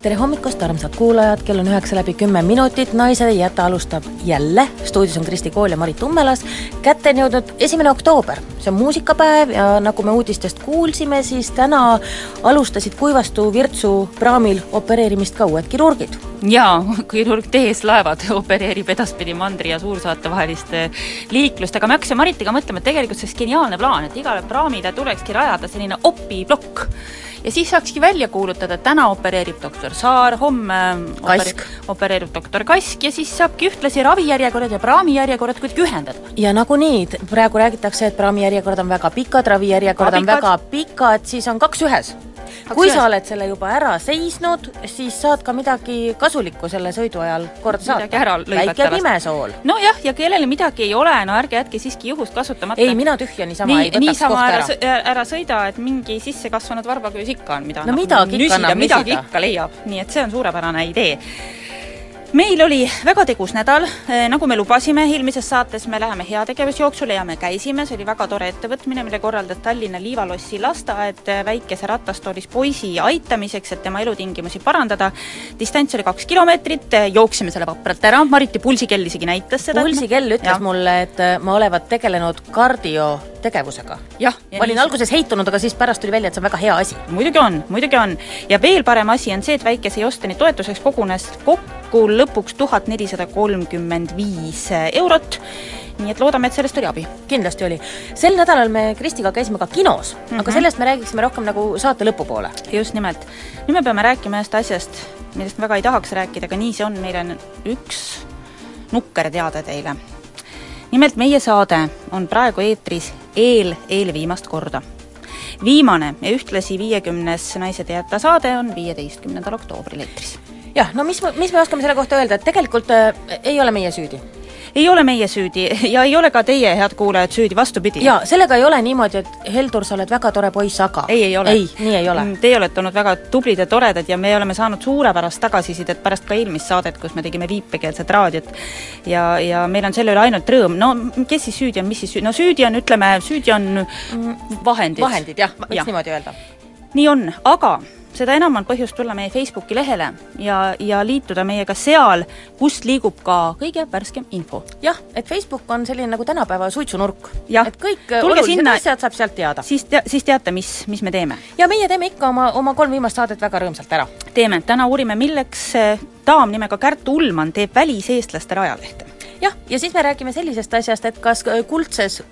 tere hommikust, armsad kuulajad, kell on üheksa läbi kümme minutit, Naised ei jäta alustab jälle, stuudios on Kristi Kool ja Marit Tummelas, kätte on jõudnud esimene oktoober, see on muusikapäev ja nagu me uudistest kuulsime, siis täna alustasid Kuivastu Virtsu praamil opereerimist ka uued kirurgid. jaa, kirurg TS Laevad opereerib edaspidi mandri ja suursaarte vahelist liiklust, aga me hakkasime Maritiga mõtlema, et tegelikult see oleks geniaalne plaan, et igale praamile tulekski rajada selline opiplokk ja siis saakski välja kuulutada, et täna opereerib doktor Saar, homme Kask. opereerib doktor Kask ja siis saabki ühtlasi ravijärjekorrad ja praamijärjekorrad kuidagi ühendada. ja nagunii, praegu räägitakse, et praamijärjekorrad on väga pikad, ravijärjekorrad on väga pikad, siis on kaks ühes kui sa oled selle juba ära seisnud, siis saad ka midagi kasulikku selle sõidu ajal korda saata. Midagi väike pimesool. nojah, ja kellel midagi ei ole, no ärge jätke siiski juhust kasutamata. ei, mina tühja niisama nii, ei võtaks niisama kohta ära, ära. ära sõida, et mingi sissekasvanud varbaküüs ikka on, mida No midagi ikka nüsida, annab midagi nüsida. ikka leiab, nii et see on suurepärane idee meil oli väga tegus nädal, nagu me lubasime, eelmises saates me läheme heategevusjooksule ja me käisime, see oli väga tore ettevõtmine, mille korraldas Tallinna Liivalossi lasteaed väikese ratastoolis poisi aitamiseks, et tema elutingimusi parandada. distants oli kaks kilomeetrit, jooksime selle vapralt ära, Mariti pulsikell isegi näitas seda. pulsikell ütles Jah. mulle, et äh, ma olevat tegelenud kardiotegevusega. jah, ma olin alguses heitunud, aga siis pärast tuli välja, et see on väga hea asi. muidugi on, muidugi on. ja veel parem asi on see, et väikese Josteni toetuseks kogunes kokku lõpuks tuhat nelisada kolmkümmend viis eurot, nii et loodame, et sellest oli abi. kindlasti oli. sel nädalal me Kristiga käisime ka kinos mm, -hmm. Mhm. aga sellest me räägiksime rohkem nagu saate lõpupoole. just nimelt. nüüd me peame rääkima ühest asjast, millest me väga ei tahaks rääkida, aga nii see on, meil on üks nukker teade teile. nimelt meie saade on praegu eetris eel, eelviimast korda. viimane ja ühtlasi viiekümnes Naised ei jäta saade on viieteistkümnendal oktoobril eetris jah, no mis, mis me oskame selle kohta öelda, et tegelikult äh, ei ole meie süüdi. ei ole meie süüdi ja ei ole ka teie, head kuulajad, süüdi, vastupidi. jaa, sellega ei ole niimoodi, et Heldur, sa oled väga tore poiss, aga ei, ei ole. ei, nii ei ole. Teie olete olnud väga tublid ja toredad ja me oleme saanud suurepärast tagasisidet pärast ka eelmist saadet, kus me tegime viipekeelset raadiot. ja, ja meil on selle üle ainult rõõm, no kes siis süüdi on, mis siis süüdi, no süüdi on, ütleme, süüdi on vahendid. vahendid, jah, võiks Jah. niimoodi öelda. Nii on, aga seda enam on põhjust tulla meie Facebooki lehele ja, ja liituda meiega seal, kust liigub ka kõige värskem info. jah, et Facebook on selline nagu tänapäeva suitsunurk. Et kõik Tulge olulised sinna- asjad saab sealt teada. siis te-, siis teate, mis, mis me teeme? ja meie teeme ikka oma, oma kolm viimast saadet väga rõõmsalt ära. teeme, täna uurime, milleks daam nimega Kärt Ullmann teeb väliseestlaste rajalehte. jah, ja siis me räägime sellisest asjast, et kas kuldses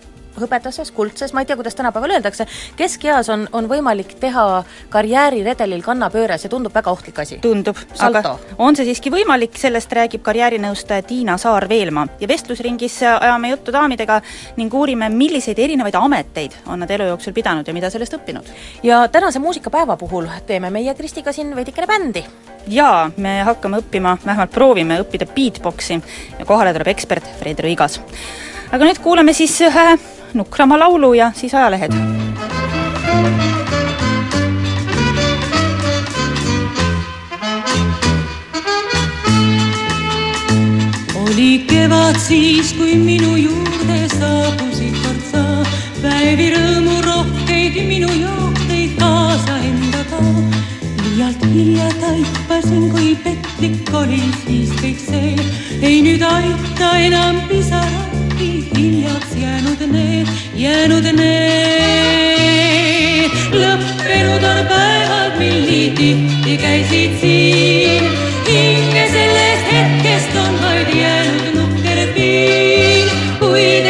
hõbedases, kuldses, ma ei tea, kuidas tänapäeval öeldakse, keskeas on, on võimalik teha karjääriredelil kannapööre, see tundub väga ohtlik asi. tundub, aga on see siiski võimalik, sellest räägib karjäärinõustaja Tiina Saar-Veelmaa ja vestlusringis ajame juttu daamidega ning uurime, milliseid erinevaid ameteid on nad elu jooksul pidanud ja mida sellest õppinud. ja tänase muusikapäeva puhul teeme meie Kristiga siin veidikene bändi. jaa, me hakkame õppima, vähemalt proovime õppida beatboxi ja kohale tuleb ekspert Fred Rõigas. aga nüüd kuulame siis ühe nukrama laulu ja siis ajalehed. oli kevad siis, kui minu juurde saabusid kord sa, päevi rõõmurohkeid minu jooteid kaasa endaga. liialt hilja taipasin, kui petlik oli siis kõik see, ei nüüd aita enam pisarati, hiljaks jäänud need, jäänud need. lõppenud on päevad, mil nii tihti käisid siin, hinge sellest hetkest on vaid jäänud nukker piin, kuid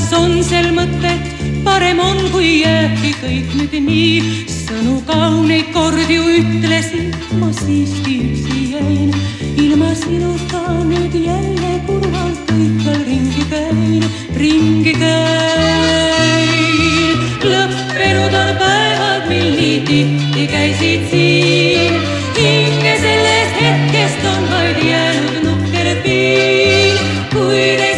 kas on sel mõtet, parem on, kui jääbki kõik nüüd nii. sõnu kauneid kord ju ütlesin, ma siiski üksi jäin. ilma sinuta nüüd jälle kurvalt kõikjal ringi käin, ringi käin. lõppenud on päevad, mil nii tihti käisid siin. hinge sellest hetkest on vaid jäänud nukker piil, kuid ei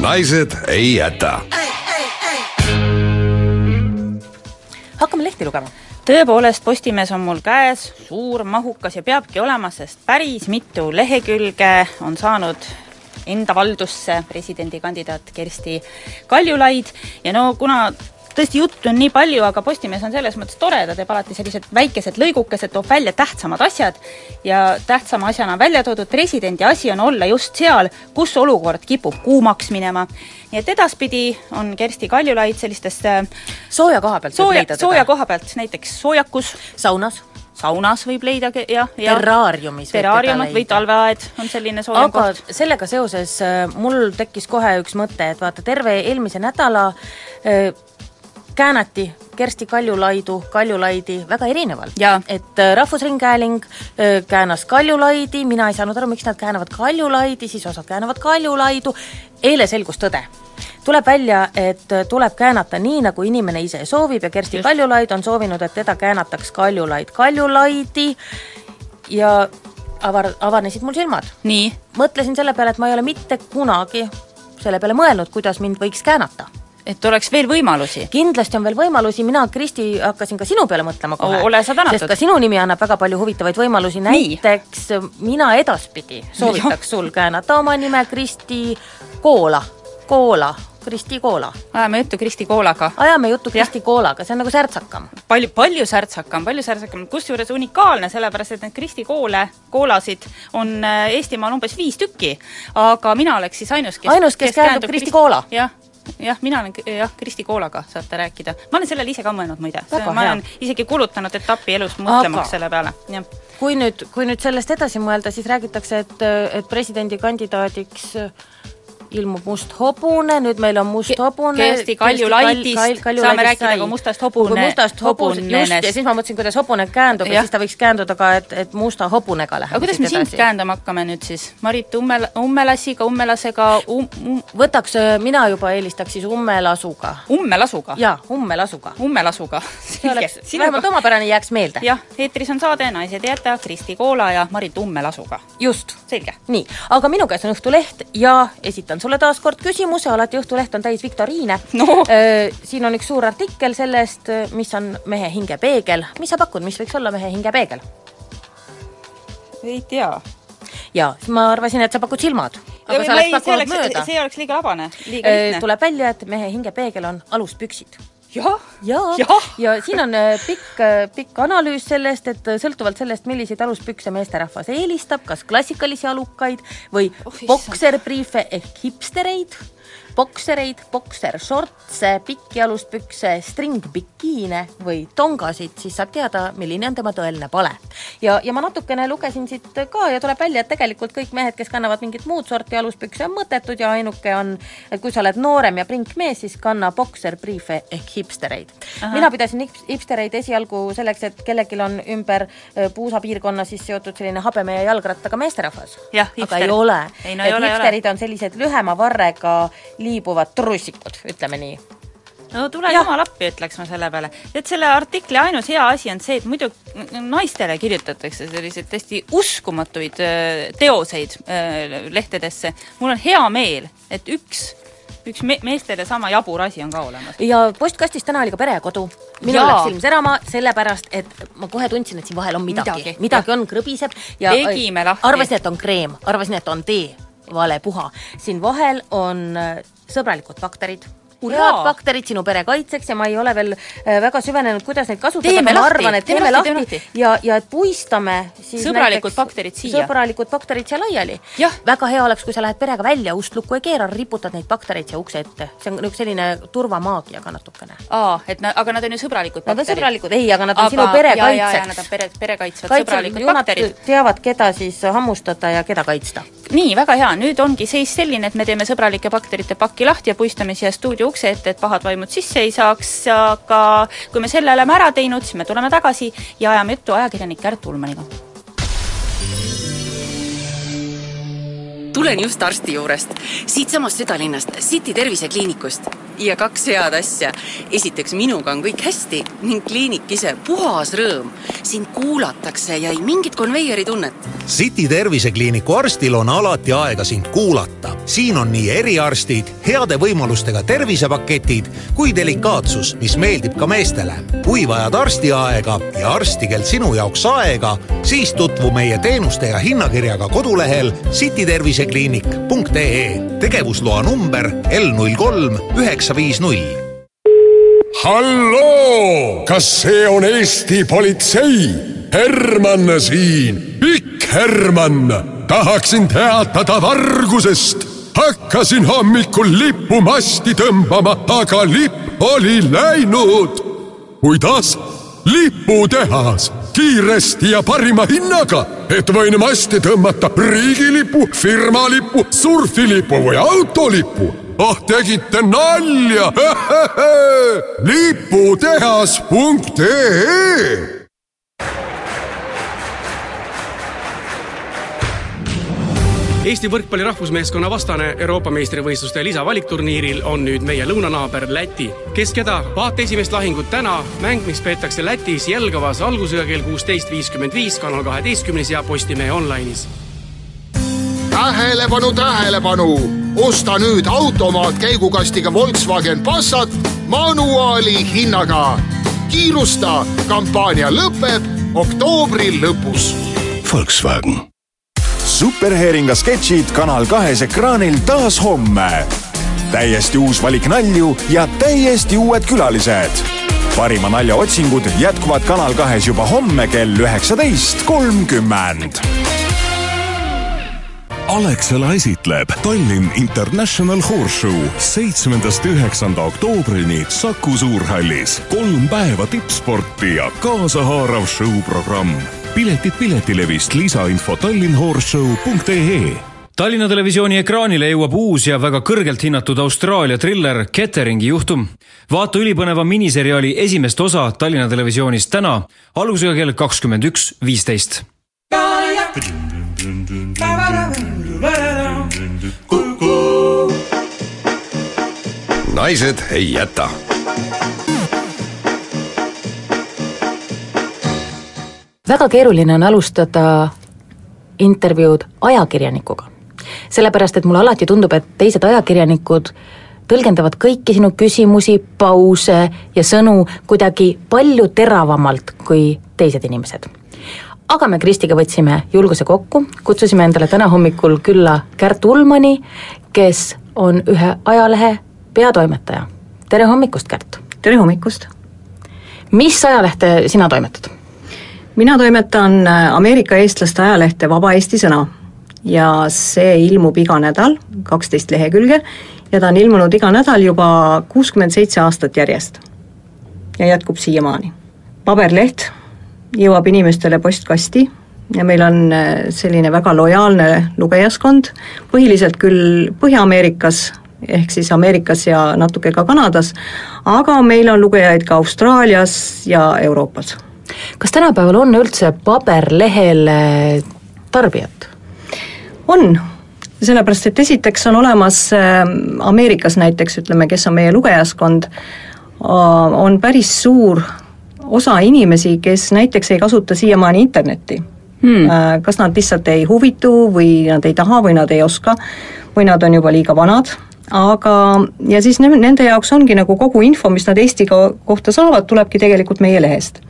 naised ei jäta hakkame lehti lugema. tõepoolest, Postimees on mul käes, suur, mahukas ja peabki olema, sest päris mitu lehekülge on saanud enda valdusse presidendikandidaat Kersti Kaljulaid ja no kuna tõesti juttu on nii palju, aga Postimees on selles mõttes tore, ta teeb alati sellised väikesed lõigukesed, toob välja tähtsamad asjad ja tähtsama asjana on välja toodud presidendi asi on olla just seal, kus olukord kipub kuumaks minema. nii et edaspidi on Kersti Kaljulaid sellistest äh, sooja koha pealt sooja, sooja koha pealt, näiteks soojakus, saunas, saunas võib leida jah, ja terraariumis terraariumid või talveaed on selline soojem koht. sellega seoses äh, mul tekkis kohe üks mõte, et vaata, terve eelmise nädala äh, käänati Kersti Kaljulaidu, Kaljulaidi väga erinevalt. Et äh, Rahvusringhääling äh, käänas Kaljulaidi, mina ei saanud aru, miks nad käänavad Kaljulaidi, siis osad käänavad Kaljulaidu, eile selgus tõde. tuleb välja, et äh, tuleb käänata nii, nagu inimene ise soovib ja Kersti Just. Kaljulaid on soovinud, et teda käänataks Kaljulaid Kaljulaidi ja avar-, avanesid mul silmad mõtlesin selle peale, et ma ei ole mitte kunagi selle peale mõelnud, kuidas mind võiks käänata. Et oleks veel võimalusi. kindlasti on veel võimalusi, mina, Kristi, hakkasin ka sinu peale mõtlema kohe. ole sa tänatud. sest ka sinu nimi annab väga palju huvitavaid võimalusi, Nii. näiteks mina edaspidi soovitaks sul käänata oma nime Kristi Koola, Koola, Kristi Koola. ajame juttu Kristi Koolaga. ajame juttu Kristi Koolaga, see on nagu särtsakam. palju, palju särtsakam, palju särtsakam, kusjuures unikaalne, sellepärast et neid Kristi koole, koolasid on äh, Eestimaal umbes viis tükki, aga mina oleks siis ainus, kes Ainus, kes käändub Kristi Koola. jah, jah, mina olen jah, Kristi Koolaga saate rääkida. ma olen sellele ise ka mõelnud muide. Ma olen isegi kulutanud etapi elus mõtlemaks Aga- selle peale, jah. kui nüüd, kui nüüd sellest edasi mõelda, siis räägitakse, et, et presidendikandidaadiks ilmub must hobune, nüüd meil on must hobune. Kersti Kaljulaidist saame rääkida ka mustast hobune- mustast hobune, just, ja siis ma mõtlesin, kuidas hobune käändub ja Jah. siis ta võiks käänduda ka, et, et musta hobunega läheb aga kuidas me sind käändama hakkame nüüd siis? Marit Ummel-, Ummelassiga, Ummelasega um, um, võtaks, mina juba eelistaks siis ummelasuga. Ummelasuga? jaa, ummelasuga. Ummelasuga. see oleks vähemalt omapärane, jääks meelde. jah, eetris on saade Naised ei jäta Kristi Koola ja Marit Ummelasuga. just selge. nii, aga minu käes on Õhtuleht ja esitan sulle taas kord küsimuse, alati Õhtuleht on täis viktoriine No. siin on üks suur artikkel sellest, mis on mehe hingepeegel. mis sa pakud, mis võiks olla mehe hingepeegel? ei tea. ja siis ma arvasin, et sa pakud silmad. aga sa oleks see pakkunud mööda. see oleks liiga labane, liiga lihtne. tuleb välja, et mehe hingepeegel on aluspüksid jah, jaa, Jah. ja siin on äh, pikk, pikk analüüs sellest, et äh, sõltuvalt sellest, milliseid aluspükse meesterahvas eelistab, kas klassikalisi alukaid või Oh, bokserbriife ehk hipstereid, boksereid, boksershortse, pikki aluspükse, stringbikiine või tongasid, siis saab teada, milline on tema tõeline pale. ja, ja ma natukene lugesin siit ka ja tuleb välja, et tegelikult kõik mehed, kes kannavad mingit muud sorti aluspükse, on mõttetud ja ainuke on, et kui sa oled noorem ja prinkmees, siis kanna bokserbriife ehk hipstereid. mina pidasin hip- hipstereid esialgu selleks, et kellelgi on ümber äh, puusapiirkonna siis seotud selline habeme ja jalgrattaga meesterahvas. Aga ei ole. No et hipsterid on sellised lühema varrega liibuvad trussikud, ütleme nii. no tule jumal appi, ütleks ma selle peale. et selle artikli ainus hea asi on see, et muidu naistele kirjutatakse selliseid täiesti uskumatuid äh, teoseid äh, lehtedesse. mul on hea meel, et üks, üks me meestele sama jabur asi on ka olemas. ja postkastis täna oli ka perekodu. minul läks silm särama, sellepärast et ma kohe tundsin, et siin vahel on midagi, Midagi, midagi, on, krõbiseb ja lahti. arvasin, et on kreem, arvasin, et on tee, vale puha. siin vahel on äh, sõbralikud bakterid! Head bakterid sinu pere kaitseks ja ma ei ole veel äh, väga süvenenud, kuidas neid kasutada, aga ma arvan, et teeme lahti, lahti, ja, ja et puistame siis Sõbralikud näiteks bakterid siia. sõbralikud bakterid siia laiali. Väga hea oleks, kui sa lähed perega välja, ust lukku ei keera, riputad neid baktereid siia ukse ette. see on nagu selline turvamaagia ka natukene. aa, et na-, aga nad on ju sõbralikud Nad on sõbralikud, ei, aga nad on Aga- sinu pere jaa, nad kaitseks. on pere, pere kaitsvad sõbralikud bakterid. teavad, keda siis hammustada ja keda kaitsta. nii, väga hea, nüüd ongi seis selline, et me teeme sõbralike bakterite paki lahti ja puistame siia stuudio ukse ette, et pahad vaimud sisse ei saaks, aga kui me selle oleme ära teinud, siis me tuleme tagasi ja ajame juttu ajakirjanik Kärt Ulmaniga. tulen just arsti juurest, siitsamast südalinnast, City tervisekliinikust. Ja kaks head asja. esiteks, minuga on kõik hästi ning kliinik ise puhas rõõm. sind kuulatakse ja ei mingit konveieri tunnet. City tervisekliiniku arstil on alati aega sind kuulata. siin on nii eriarstid, heade võimalustega tervisepaketid kui delikaatsus, mis meeldib ka meestele. kui vajad arstiaega ja arsti, kel sinu jaoks aega, siis tutvu meie teenuste ja hinnakirjaga kodulehel citytervisekliinik.ee. tegevusloa number L null kolm üheksa viis null halloo, kas see on Eesti politsei? Herman siin, Pikk Herman. tahaksin teatada vargusest. hakkasin hommikul lippu masti tõmbama, aga lipp oli läinud. kuidas? liputehas, kiiresti ja parima hinnaga, et võin masti tõmmata riigilipu, firmalipu, surfilipu või autolipu ah, tegite nalja liputehas.ee Eesti võrkpalli rahvusmeeskonna vastane Euroopa meistrivõistluste lisavalikturniiril on nüüd meie lõunanaaber Läti. kes keda, vaata esimest lahingut täna, mäng, mis peetakse Lätis Jelgavas algusega kell kuusteist viiskümmend viis, kanal kaheteistkümnes ja Postimehe online'is. Tähelepanu, tähelepanu, osta nüüd automaat käigukastiga Volkswagen Passat manuaali hinnaga. kiirusta, kampaania lõpeb oktoobri lõpus. Volkswagen superheringa sketšid Kanal kahes ekraanil taas homme. täiesti uus valik nalju ja täiesti uued külalised. parima nalja otsingud jätkuvad Kanal kahes juba homme kell üheksateist kolmkümmend. Alexela esitleb Tallinn International Horseshow seitsmendast üheksanda oktoobrini Saku Suurhallis. kolm päeva tippsporti ja kaasahaarav show-programm. piletid Piletilevist, lisainfo tallinnhorseshow.ee Tallinna Televisiooni ekraanile jõuab uus ja väga kõrgelt hinnatud Austraalia triller Ketteringi juhtum. vaata ülipõneva miniseriaali esimest osa Tallinna Televisioonis täna algusega kell kakskümmend üks viisteist. Naised ei jäta. väga keeruline on alustada intervjuud ajakirjanikuga. sellepärast, et mulle alati tundub, et teised ajakirjanikud tõlgendavad kõiki sinu küsimusi, pause ja sõnu kuidagi palju teravamalt kui teised inimesed. Aga me Kristiga võtsime julguse kokku, kutsusime endale täna hommikul külla Kärt Ulmani, kes on ühe ajalehe peatoimetaja. tere hommikust, Kärt! tere hommikust! mis ajalehte sina toimetad? mina toimetan Ameerika eestlaste ajalehte Vaba Eesti Sõna ja see ilmub iga nädal, kaksteist lehekülge, ja ta on ilmunud iga nädal juba kuuskümmend seitse aastat järjest. ja jätkub siiamaani. paberleht jõuab inimestele postkasti ja meil on selline väga lojaalne lugejaskond, põhiliselt küll Põhja-Ameerikas, ehk siis Ameerikas ja natuke ka Kanadas, aga meil on lugejaid ka Austraalias ja Euroopas kas tänapäeval on üldse paberlehel tarbijat? on, sellepärast et esiteks on olemas äh, Ameerikas näiteks, ütleme, kes on meie lugejaskond, on päris suur osa inimesi, kes näiteks ei kasuta siiamaani internetti hmm.. Kas nad lihtsalt ei huvitu või nad ei taha või nad ei oska või nad on juba liiga vanad aga, ja siis ne-, nende jaoks ongi nagu kogu info, mis nad Eesti kohta saavad, tulebki tegelikult meie lehest.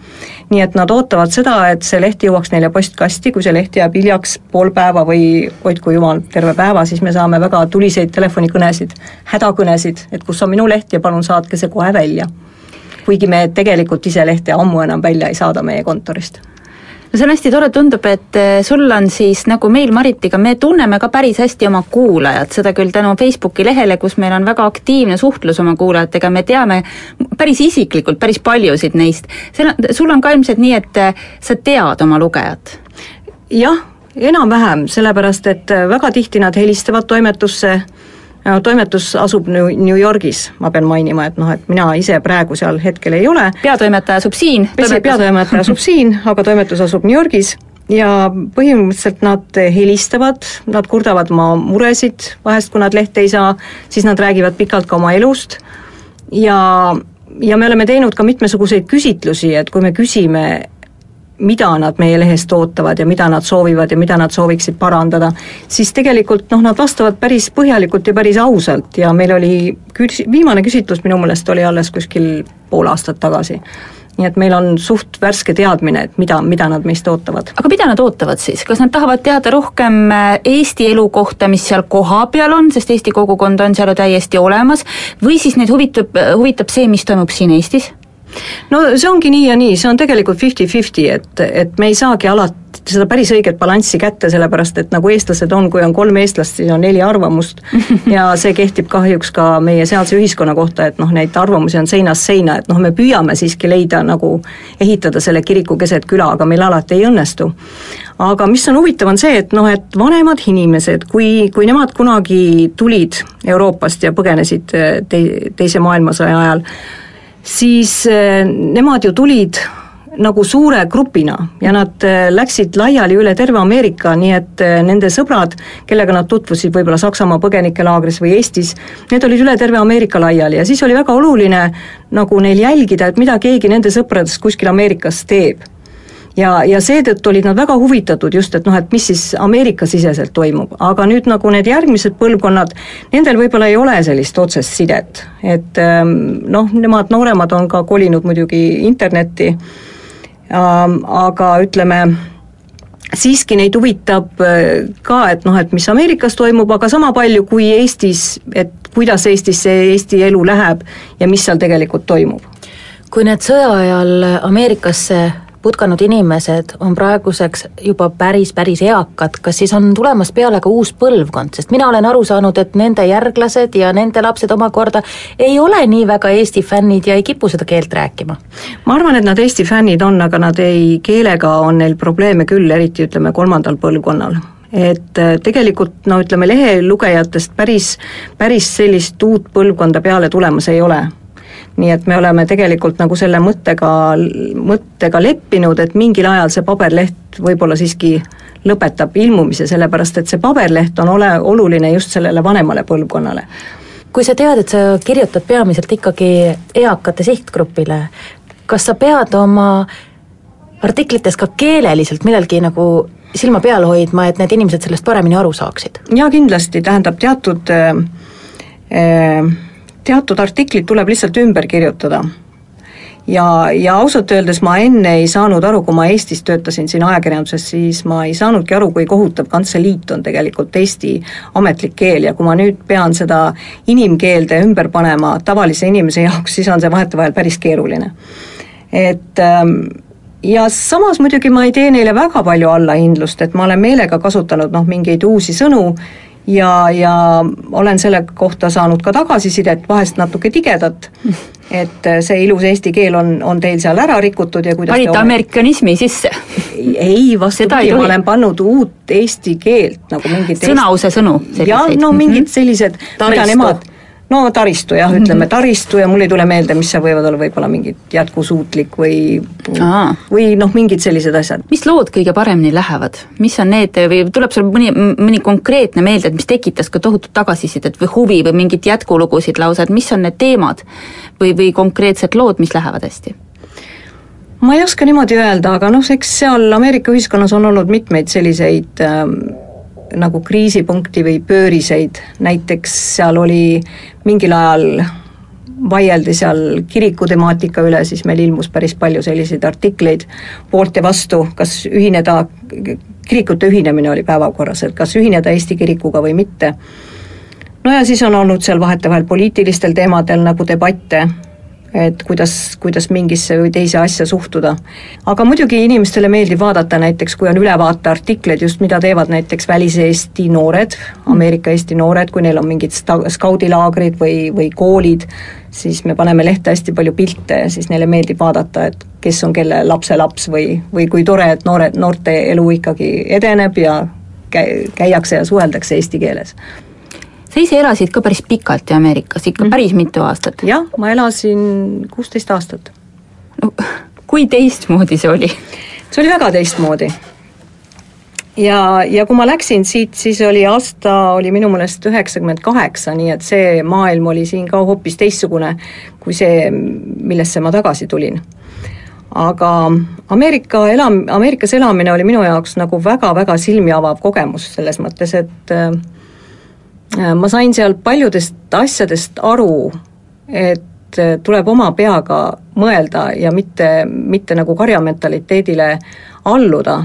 nii et nad ootavad seda, et see leht jõuaks neile postkasti, kui see leht jääb hiljaks pool päeva või hoidku jumal, terve päeva, siis me saame väga tuliseid telefonikõnesid, hädakõnesid, et kus on minu leht ja palun saatke see kohe välja. Kuigi me tegelikult ise lehte ammu enam välja ei saada meie kontorist no see on hästi tore, tundub, et eh, sul on siis nagu meil Maritiga, me tunneme ka päris hästi oma kuulajat, seda küll tänu Facebooki lehele, kus meil on väga aktiivne suhtlus oma kuulajatega, me teame päris isiklikult päris paljusid neist. seal on, sul on ka ilmselt nii, et eh, sa tead oma lugejat? jah, enam-vähem, sellepärast et eh, väga tihti nad helistavad toimetusse no toimetus asub New, New Yorgis, ma pean mainima, et noh, et mina ise praegu seal hetkel ei ole. peatoimetaja asub siin. peatoimetaja asub siin, aga toimetus asub New Yorgis ja põhimõtteliselt nad helistavad, nad kurdavad oma muresid, vahest kui nad lehte ei saa, siis nad räägivad pikalt ka oma elust ja, ja me oleme teinud ka mitmesuguseid küsitlusi, et kui me küsime, mida nad meie lehest ootavad ja mida nad soovivad ja mida nad sooviksid parandada, siis tegelikult noh, nad vastavad päris põhjalikult ja päris ausalt ja meil oli küs-, viimane küsitlus minu meelest oli alles kuskil pool aastat tagasi. nii et meil on suht värske teadmine, et mida, mida nad meist ootavad. aga mida nad ootavad siis, kas nad tahavad teada rohkem äh, Eesti elu kohta, mis seal kohapeal on, sest Eesti kogukond on seal ju täiesti olemas, või siis neid huvitab, huvitab see, mis toimub siin Eestis? No see ongi nii ja nii, see on tegelikult fifty-fifty, et, et me ei saagi alati seda päris õiget balanssi kätte, sellepärast et nagu eestlased on, kui on kolm eestlast, siis on neli arvamust ja see kehtib kahjuks ka meie sealse ühiskonna kohta, et noh, neid arvamusi on seinast seina, et noh, me püüame siiski leida nagu, ehitada selle kiriku keset küla, aga meil alati ei õnnestu. aga mis on huvitav, on see, et noh, et vanemad inimesed, kui, kui nemad kunagi tulid Euroopast ja põgenesid tei-, teise maailmasõja ajal, siis eh, nemad ju tulid nagu suure grupina ja nad eh, läksid laiali üle terve Ameerika, nii et eh, nende sõbrad, kellega nad tutvusid võib-olla Saksamaa põgenikelaagris või Eestis, need olid üle terve Ameerika laiali ja siis oli väga oluline nagu neil jälgida, et mida keegi nende sõpradest kuskil Ameerikas teeb ja, ja seetõttu olid nad väga huvitatud just, et noh, et mis siis Ameerika-siseselt toimub, aga nüüd nagu need järgmised põlvkonnad, nendel võib-olla ei ole sellist otsest sidet, et ähm, noh, nemad nooremad on ka kolinud muidugi internetti, ähm, aga ütleme, siiski neid huvitab äh, ka, et noh, et mis Ameerikas toimub, aga sama palju kui Eestis, et kuidas Eestis see Eesti elu läheb ja mis seal tegelikult toimub. kui need sõja ajal Ameerikasse putkanud inimesed on praeguseks juba päris, päris eakad, kas siis on tulemas peale ka uus põlvkond, sest mina olen aru saanud, et nende järglased ja nende lapsed omakorda ei ole nii väga Eesti fännid ja ei kipu seda keelt rääkima? ma arvan, et nad Eesti fännid on, aga nad ei, keelega on neil probleeme küll, eriti ütleme kolmandal põlvkonnal. Et äh, tegelikult no ütleme, lehelugejatest päris, päris sellist uut põlvkonda peale tulemas ei ole nii et me oleme tegelikult nagu selle mõttega, mõttega leppinud, et mingil ajal see paberleht võib-olla siiski lõpetab ilmumise, sellepärast et see paberleht on ole, oluline just sellele vanemale põlvkonnale. kui sa tead, et sa kirjutad peamiselt ikkagi eakate sihtgrupile, kas sa pead oma artiklites ka keeleliselt millelgi nagu silma peal hoidma, et need inimesed sellest paremini aru saaksid? jaa, kindlasti, tähendab teatud äh, äh, teatud artiklid tuleb lihtsalt ümber kirjutada. ja, ja ausalt öeldes ma enne ei saanud aru, kui ma Eestis töötasin siin ajakirjanduses, siis ma ei saanudki aru, kui kohutav kantseliit on tegelikult Eesti ametlik keel ja kui ma nüüd pean seda inimkeelde ümber panema tavalise inimese jaoks, siis on see vahetevahel päris keeruline. et ähm, ja samas muidugi ma ei tee neile väga palju allahindlust, et ma olen meelega kasutanud noh, mingeid uusi sõnu ja, ja olen selle kohta saanud ka tagasisidet, vahest natuke tigedat, et see ilus eesti keel on, on teil seal ära rikutud ja kuidas panite amerikanismi sisse? ei, vastupidi, ma olen pannud uut eesti keelt nagu mingit sõnause sõnu? jah, no mingid mhm. sellised, mida nemad no taristu jah, ütleme taristu ja mul ei tule meelde, mis seal võivad olla, võib-olla mingid jätkusuutlik või Aa. või noh, mingid sellised asjad. mis lood kõige paremini lähevad, mis on need või tuleb sul mõni, mõni konkreetne meelde, et mis tekitas ka tohutut tagasisidet või huvi või mingit jätkulugusid lausa, et mis on need teemad või, või konkreetsed lood, mis lähevad hästi? ma ei oska niimoodi öelda, aga noh, eks seal Ameerika ühiskonnas on olnud mitmeid selliseid ähm, nagu kriisipunkti või pööriseid, näiteks seal oli mingil ajal vaieldi seal kiriku temaatika üle, siis meil ilmus päris palju selliseid artikleid poolt ja vastu, kas ühineda, kirikute ühinemine oli päevakorras, et kas ühineda Eesti kirikuga või mitte. no ja siis on olnud seal vahetevahel poliitilistel teemadel nagu debatte, et kuidas, kuidas mingisse või teise asja suhtuda. aga muidugi inimestele meeldib vaadata näiteks, kui on ülevaateartikleid just, mida teevad näiteks välis-Eesti noored, Ameerika Eesti noored, kui neil on mingid sta-, skaudilaagrid või, või koolid, siis me paneme lehte hästi palju pilte ja siis neile meeldib vaadata, et kes on kelle lapselaps või, või kui tore, et noored, noorte elu ikkagi edeneb ja käi-, käiakse ja suheldakse eesti keeles sa ise elasid ka päris pikalt ju Ameerikas, ikka mm. päris mitu aastat. jah, ma elasin kuusteist aastat no,. kui teistmoodi see oli? see oli väga teistmoodi. ja, ja kui ma läksin siit, siis oli aasta, oli minu meelest üheksakümmend kaheksa, nii et see maailm oli siin ka hoopis teistsugune kui see, millesse ma tagasi tulin aga Ameerika elam-, Ameerikas elamine oli minu jaoks nagu väga-väga silmi avav kogemus, selles mõttes, et Äh, ma sain seal paljudest asjadest aru, et äh, tuleb oma peaga mõelda ja mitte, mitte nagu karjamentaliteedile alluda.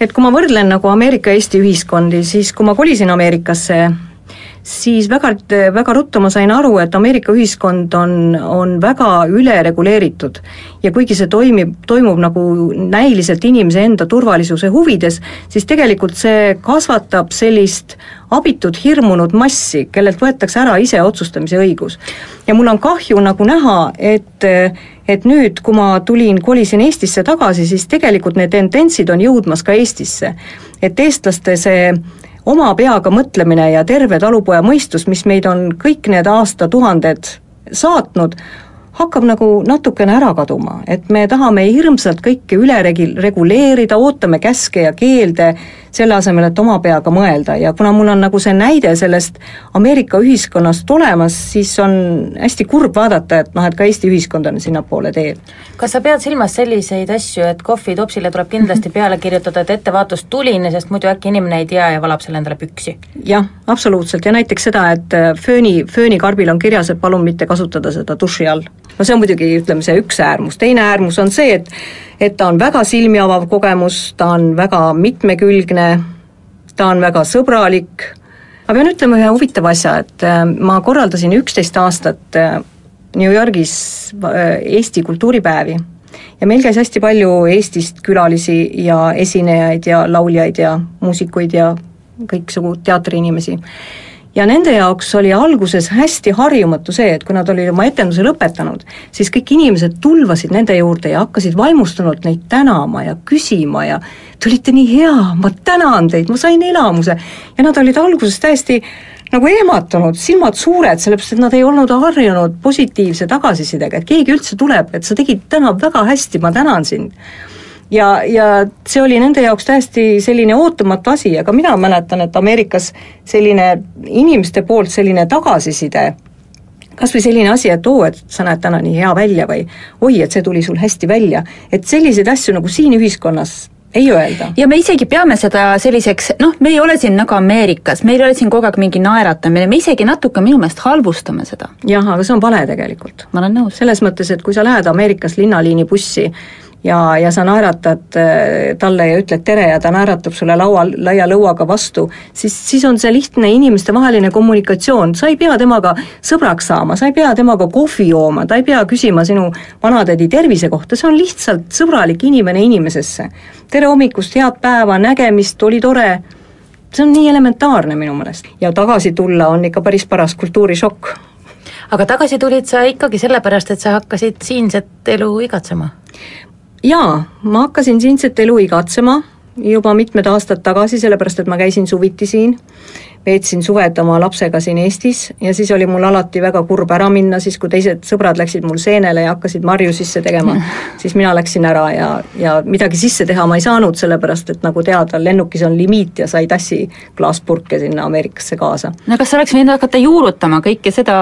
et kui ma võrdlen nagu Ameerika-Eesti ühiskondi, siis kui ma kolisin Ameerikasse, siis väga, väga ruttu ma sain aru, et Ameerika ühiskond on, on väga ülereguleeritud. ja kuigi see toimib, toimub nagu näiliselt inimese enda turvalisuse huvides, siis tegelikult see kasvatab sellist abitut hirmunud massi, kellelt võetakse ära ise otsustamise õigus. ja mul on kahju nagu näha, et et nüüd, kui ma tulin, kolisin Eestisse tagasi, siis tegelikult need tendentsid on jõudmas ka Eestisse. et eestlaste see oma peaga mõtlemine ja terve talupoja mõistus, mis meid on kõik need aastatuhanded saatnud, hakkab nagu natukene ära kaduma, et me tahame hirmsalt kõike üle regi-, reguleerida, ootame käske ja keelde, selle asemel, et oma peaga mõelda ja kuna mul on nagu see näide sellest Ameerika ühiskonnast olemas, siis on hästi kurb vaadata, et noh, et ka Eesti ühiskond on sinnapoole teel. kas sa pead silmas selliseid asju, et kohvitopsile tuleb kindlasti peale kirjutada, et ettevaatus tuline, sest muidu äkki inimene ei tea ja valab selle endale püksi? jah, absoluutselt ja näiteks seda, et fööni, föönikarbil on kirjas, et palun mitte kasutada seda duši all. No see on muidugi, ütleme, see üks äärmus, teine äärmus on see, et et ta on väga silmi avav kogemus, ta on väga mitmekülgne, ta on väga sõbralik, ma pean ütlema ühe huvitava asja, et äh, ma korraldasin üksteist aastat äh, New Yorgis äh, Eesti kultuuripäevi. Ja meil käis hästi palju Eestist külalisi ja esinejaid ja lauljaid ja muusikuid ja kõiksugu teatriinimesi ja nende jaoks oli alguses hästi harjumatu see, et kui nad olid oma etenduse lõpetanud, siis kõik inimesed tulvasid nende juurde ja hakkasid vaimustunult neid tänama ja küsima ja te olite nii hea, ma tänan teid, ma sain elamuse. ja nad olid alguses täiesti nagu ehmatunud, silmad suured, sellepärast et nad ei olnud harjunud positiivse tagasisidega, et keegi üldse tuleb, et sa tegid täna väga hästi, ma tänan sind ja, ja see oli nende jaoks täiesti selline ootamatu asi, aga mina mäletan, et Ameerikas selline inimeste poolt selline tagasiside, kas või selline asi, et oo, et sa näed täna nii hea välja või oi, et see tuli sul hästi välja, et selliseid asju nagu siin ühiskonnas ei öelda. ja me isegi peame seda selliseks, noh, me ei ole siin nagu Ameerikas, meil ei ole siin kogu aeg mingi naeratamine, me isegi natuke minu meelest halvustame seda. jah, aga see on vale tegelikult. ma olen nõus. selles mõttes, et kui sa lähed Ameerikas linnaliini bussi ja, ja sa naeratad äh, talle ja ütled tere ja ta naeratab sulle laua, laia lõuaga vastu, siis, siis on see lihtne inimestevaheline kommunikatsioon, sa ei pea temaga sõbraks saama, sa ei pea temaga kohvi jooma, ta ei pea küsima sinu vanatädi tervise kohta, see on lihtsalt sõbralik inimene inimesesse. tere hommikust, head päeva, nägemist, oli tore, see on nii elementaarne minu meelest. ja tagasi tulla on ikka päris paras kultuurishokk. aga tagasi tulid sa ikkagi sellepärast, et sa hakkasid siinset elu igatsema? Jaa, ma hakkasin siinset elu igatsema juba mitmed aastad tagasi, sellepärast et ma käisin suviti siin, veetsin suved oma lapsega siin Eestis ja siis oli mul alati väga kurb ära minna, siis kui teised sõbrad läksid mul seenele ja hakkasid marju sisse tegema, siis mina läksin ära ja, ja midagi sisse teha ma ei saanud, sellepärast et nagu teada, lennukis on limiit ja sa ei tassi klaaspurke sinna Ameerikasse kaasa. no kas oleks võinud hakata juurutama kõike seda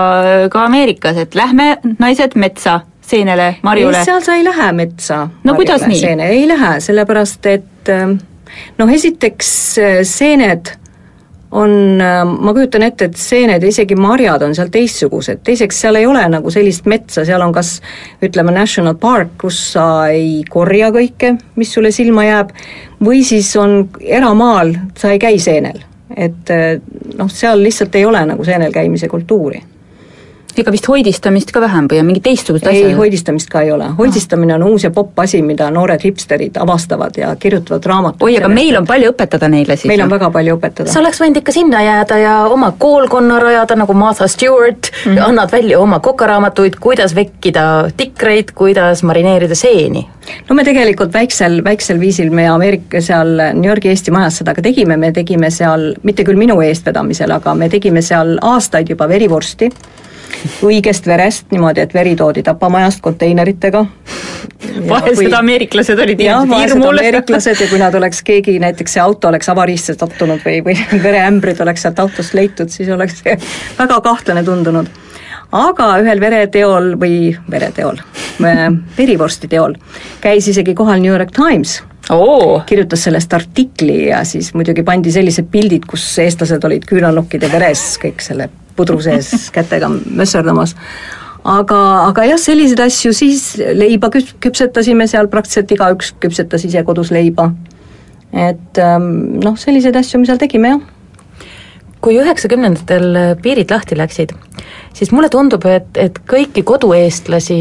ka Ameerikas, et lähme, naised, metsa, seenele, marjule? seal sa ei lähe metsa. no kuidas nii? ei lähe, sellepärast et noh, esiteks seened on, ma kujutan ette, et seened ja isegi marjad on seal teistsugused, teiseks seal ei ole nagu sellist metsa, seal on kas ütleme, national park, kus sa ei korja kõike, mis sulle silma jääb, või siis on eramaal, sa ei käi seenel. et noh, seal lihtsalt ei ole nagu seenel käimise kultuuri ega vist hoidistamist ka vähem või on mingid teistsugused asjad? ei, hoidistamist ka ei ole, hoidistamine on uus ja popp asi, mida noored hipsterid avastavad ja kirjutavad raamatuid. oi, aga meil on palju õpetada neile siis? meil on väga palju õpetada. sa oleks võinud ikka sinna jääda ja oma koolkonna rajada nagu Martha Stewart mm, -hmm. annad välja oma kokaraamatuid, kuidas vekkida tikreid, kuidas marineerida seeni. no me tegelikult väiksel, väiksel viisil me Ameerika seal New Yorgi Eesti Majas seda ka tegime, me tegime seal, mitte küll minu eestvedamisel, aga me tegime seal aastaid juba verivorsti õigest verest, niimoodi, et veri toodi tapamajast konteineritega. vaesed ameeriklased olid jah, vaesed ameeriklased ja kui nad oleks, keegi näiteks see auto oleks avariisse sattunud või, või vereämbrid oleks sealt autost leitud, siis oleks see väga kahtlane tundunud aga ühel vereteol või vereteol, verivorsti teol käis isegi kohal New York Times Oo. kirjutas sellest artikli ja siis muidugi pandi sellised pildid, kus eestlased olid küünalnukkide veres kõik selle pudru sees kätega mösserdamas. aga, aga jah, selliseid asju, siis leiba küp-, küpsetasime seal, praktiliselt igaüks küpsetas ise kodus leiba. et ähm, noh, selliseid asju me seal tegime, jah kui üheksakümnendatel piirid lahti läksid, siis mulle tundub, et, et kõiki kodueestlasi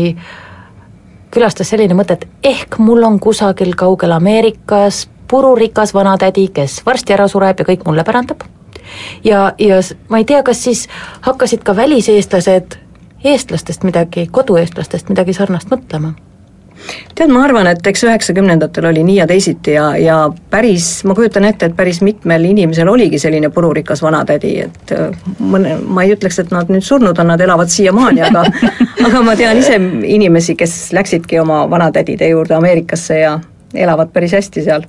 külastas selline mõte, et ehk mul on kusagil kaugel Ameerikas pururikas vanatädi, kes varsti ära sureb ja kõik mulle pärandab ja, ja ma ei tea, kas siis hakkasid ka väliseestlased eestlastest midagi, kodueestlastest midagi sarnast mõtlema? tead, ma arvan, et eks üheksakümnendatel oli nii ja teisiti ja, ja päris, ma kujutan ette, et päris mitmel inimesel oligi selline pururikas vanatädi, et äh, mõne, ma ei ütleks, et nad nüüd surnud on, nad elavad siiamaani, aga aga ma tean ise inimesi, kes läksidki oma vanatädide juurde Ameerikasse ja elavad päris hästi seal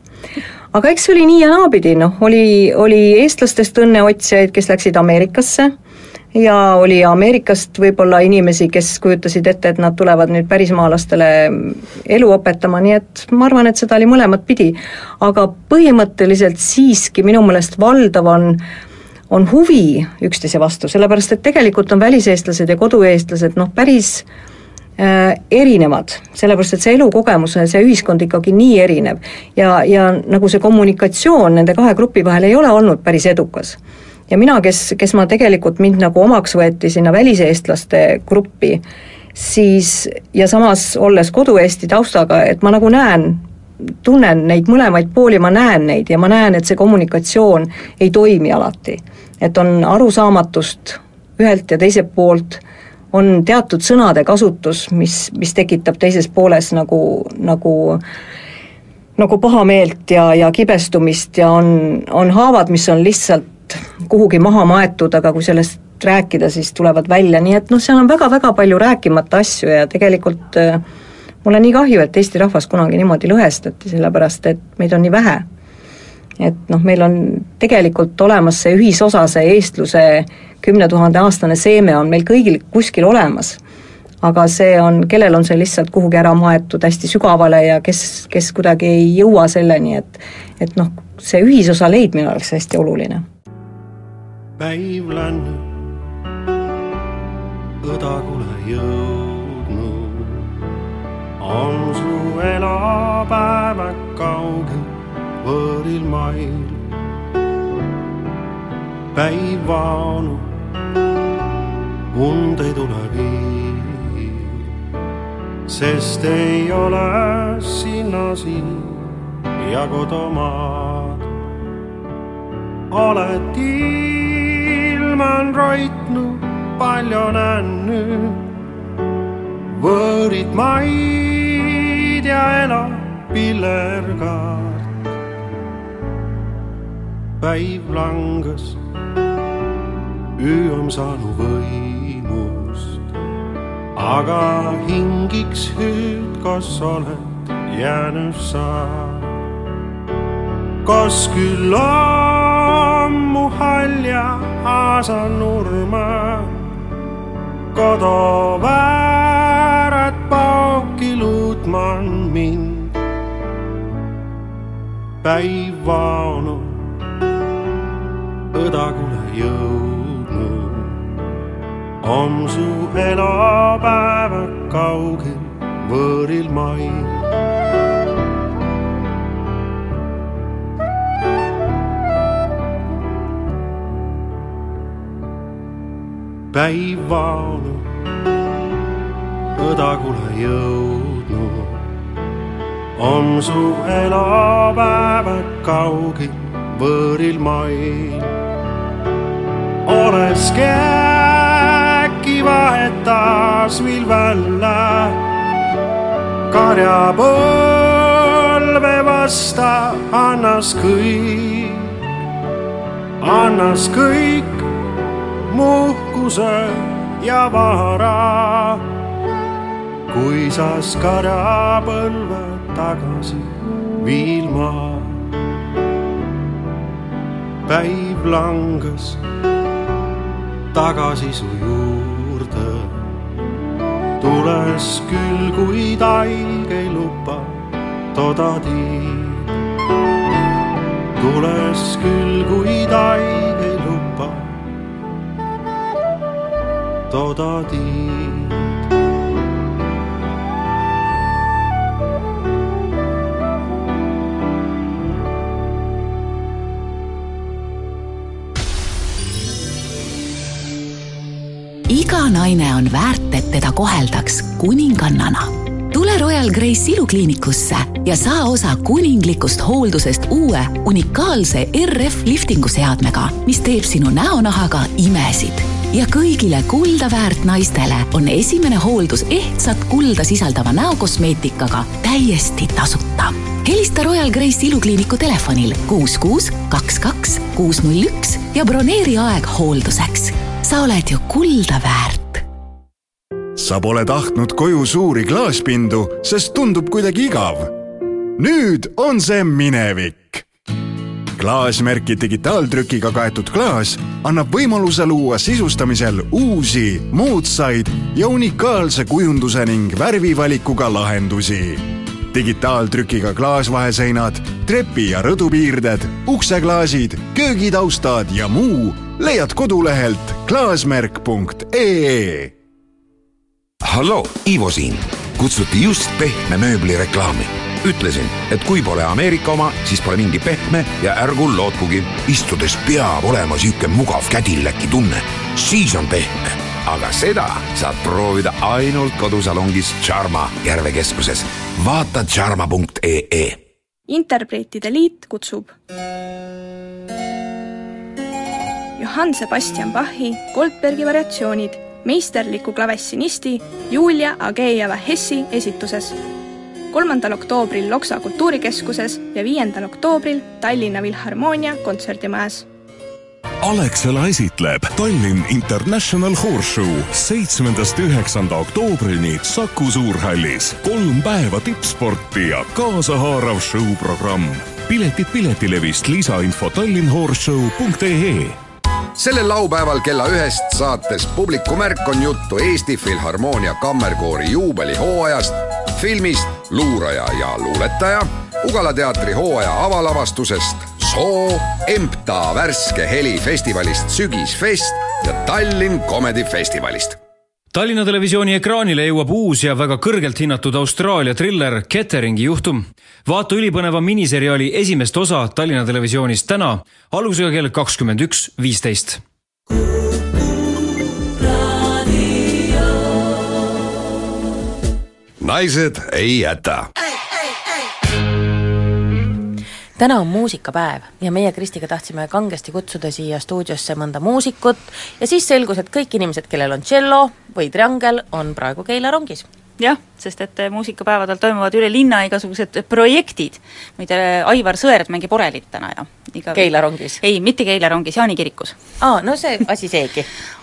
aga eks oli nii ja naapidi, noh, oli, oli eestlastest õnneotsijaid, kes läksid Ameerikasse ja oli Ameerikast võib-olla inimesi, kes kujutasid ette, et nad tulevad nüüd pärismaalastele elu õpetama, nii et ma arvan, et seda oli mõlemat pidi. aga põhimõtteliselt siiski minu meelest valdav on on huvi üksteise vastu, sellepärast et tegelikult on väliseestlased ja kodueestlased noh, päris erinevad, sellepärast et see elukogemus see ühiskond ikkagi nii erinev. ja, ja nagu see kommunikatsioon nende kahe grupi vahel ei ole olnud päris edukas. ja mina, kes, kes ma tegelikult, mind nagu omaks võeti sinna väliseestlaste gruppi, siis ja samas olles kodu-Eesti taustaga, et ma nagu näen, tunnen neid mõlemaid pooli, ma näen neid ja ma näen, et see kommunikatsioon ei toimi alati. et on arusaamatust ühelt ja teiselt poolt on teatud sõnade kasutus, mis, mis tekitab teises pooles nagu, nagu nagu pahameelt ja, ja kibestumist ja on, on haavad, mis on lihtsalt kuhugi maha maetud, aga kui sellest rääkida, siis tulevad välja, nii et noh, seal on väga-väga palju rääkimata asju ja tegelikult äh, mul on nii kahju, et Eesti rahvas kunagi niimoodi lõhestati, sellepärast et meid on nii vähe. et noh, meil on tegelikult olemas see ühisosa, see eestluse kümne tuhande aastane seeme on meil kõigil kuskil olemas. aga see on, kellel on see lihtsalt kuhugi ära maetud hästi sügavale ja kes, kes kuidagi ei jõua selleni, et et noh, see ühisosa leidmine oleks hästi oluline. päiv länne õdagule jõudnud, on su elapäev kaugel võõril mail. Päiv vaanu und ei tule viib, sest ei ole sinna siin ja kodumaad. oled ilman roitnud palju nännu, võõrid maid ja elab pillerkaart. päiv langes öö on saanud võimust, aga hingiks hüüd, kas oled jäänud sa, kas küll ammu halja aasa nurma? Kodu väärad pauki luutman mind. päiv vaonu õdagule jõudnud, on su elupäevad kaugel võõril mail. päiv vaonu õdagule jõudnud, on su elupäevad kaugel võõril mail. olekski äkki vahetas vil välja karjapõlve vasta annas kõik, annas kõik muhkuse ja vara. kui sa karjapõlve tagasi viilma päiv langes tagasi su juurde. Tules küll, kuid haige luba toda tiid. tules küll, kuid haige luba toda tiid. Iga naine on väärt, et teda koheldaks kuningannana. tule Royal Grace ilukliinikusse ja saa osa kuninglikust hooldusest uue unikaalse RF liftingu seadmega, mis teeb sinu näonahaga imesid. ja kõigile kulda väärt naistele on esimene hooldus ehtsat kulda sisaldava näokosmeetikaga täiesti tasuta helista Royal Grace ilukliiniku telefonil kuus, kuus, kaks, kaks, kuus, null, üks ja broneeri aeg hoolduseks. Sa oled ju kulda väärt. sa pole tahtnud koju suuri klaaspindu, sest tundub kuidagi igav. nüüd on see minevik. klaasmärki digitaaltrükiga kaetud klaas annab võimaluse luua sisustamisel uusi, moodsaid ja unikaalse kujunduse ning värvivalikuga lahendusi digitaaltrükiga klaasvaheseinad, trepi ja rõdupiirded, ukseklaasid, köögitaustad ja muu leiad kodulehelt klaasmärk.ee. halloo, Ivo siin. kutsuti just pehme mööbli reklaami. ütlesin, et kui pole Ameerika oma, siis pole mingi pehme ja ärgu lootkugi. istudes peab olema sihuke mugav kädilläki tunne, siis on pehme aga seda saad proovida ainult kodusalongis Charma Järve keskuses. vaata charma.ee. interpreetide liit kutsub Johann Sebastian Bachi Goldbergi variatsioonid meisterliku klavessinisti Julia Agejeva Hessi esituses kolmandal oktoobril Loksa kultuurikeskuses ja viiendal oktoobril Tallinna Filharmoonia kontserdimajas Alexela esitleb Tallinn International Horseshow seitsmendast üheksanda oktoobrini Saku Suurhallis. kolm päeva tippsporti ja kaasahaarav show-programm. piletid Piletilevist, lisainfo tallinnhorseshow.ee sellel laupäeval kella ühest saates Publiku märk on juttu Eesti Filharmoonia Kammerkoori juubelihooajast, filmist Luuraja ja luuletaja, Ugala teatri hooaja avalavastusest, Soo, EMTA värske heli festivalist Sügisfest ja Tallinn Comedy Festivalist Tallinna Televisiooni ekraanile jõuab uus ja väga kõrgelt hinnatud Austraalia triller Ketteringi juhtum. vaata ülipõneva miniseriaali esimest osa Tallinna Televisioonis täna algusega kell kakskümmend üks viisteist naised ei jäta. Täna on muusikapäev ja meie Kristiga tahtsime kangesti kutsuda siia stuudiosse mõnda muusikut ja siis selgus, et kõik inimesed, kellel on tšello või triangel, on praegu Keila rongis. jah, sest et muusikapäevadel toimuvad üle linna igasugused projektid, muide Aivar Sõerd mängib orelit täna ja iga Keila rongis? ei, mitte Keila rongis, Jaani kirikus. aa, no see asi seegi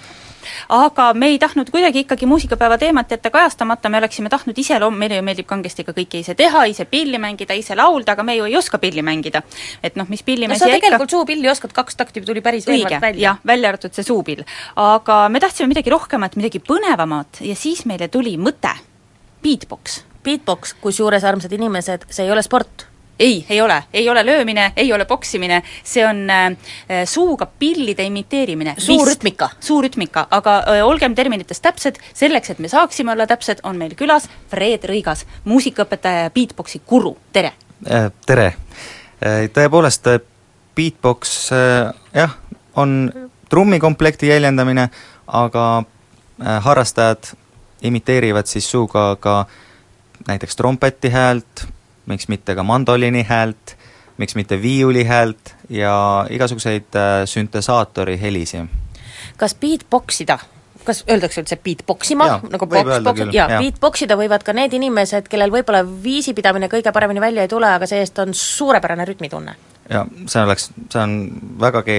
aga me ei tahtnud kuidagi ikkagi muusikapäeva teemat jätta kajastamata, me oleksime tahtnud ise loom-, meile ju meeldib kangesti ka kõike ise teha, ise pilli mängida, ise laulda, aga me ju ei oska pilli mängida. et noh, mis pilli no sa tegelikult suupilli oskad, kaks takti tuli päris õige jah, välja arvatud see suupill. aga me tahtsime midagi rohkemat, midagi põnevamat ja siis meile tuli mõte, beatbox. Beatbox, kusjuures armsad inimesed, see ei ole sport ei, ei ole, ei ole löömine, ei ole poksimine, see on äh, suuga pillide imiteerimine. Suurrütmika. suurrütmika, aga äh, olgem terminites täpsed, selleks, et me saaksime olla täpsed, on meil külas Fred Rõigas, muusikaõpetaja ja beatboxi guru, tere! tere! Tõepoolest, beatbox jah, on trummikomplekti jäljendamine, aga äh, harrastajad imiteerivad siis suuga ka näiteks trompeti häält, miks mitte ka mandoliini häält, miks mitte viiuli häält ja igasuguseid äh, süntesaatori helisi. kas beatbox ida kas öeldakse üldse beatbox ima, Jaa, nagu box, box, jaa, jah. beatbox ida võivad ka need inimesed, kellel võib-olla viisipidamine kõige paremini välja ei tule, aga see-eest on suurepärane rütmitunne. Ja see oleks, see on vägagi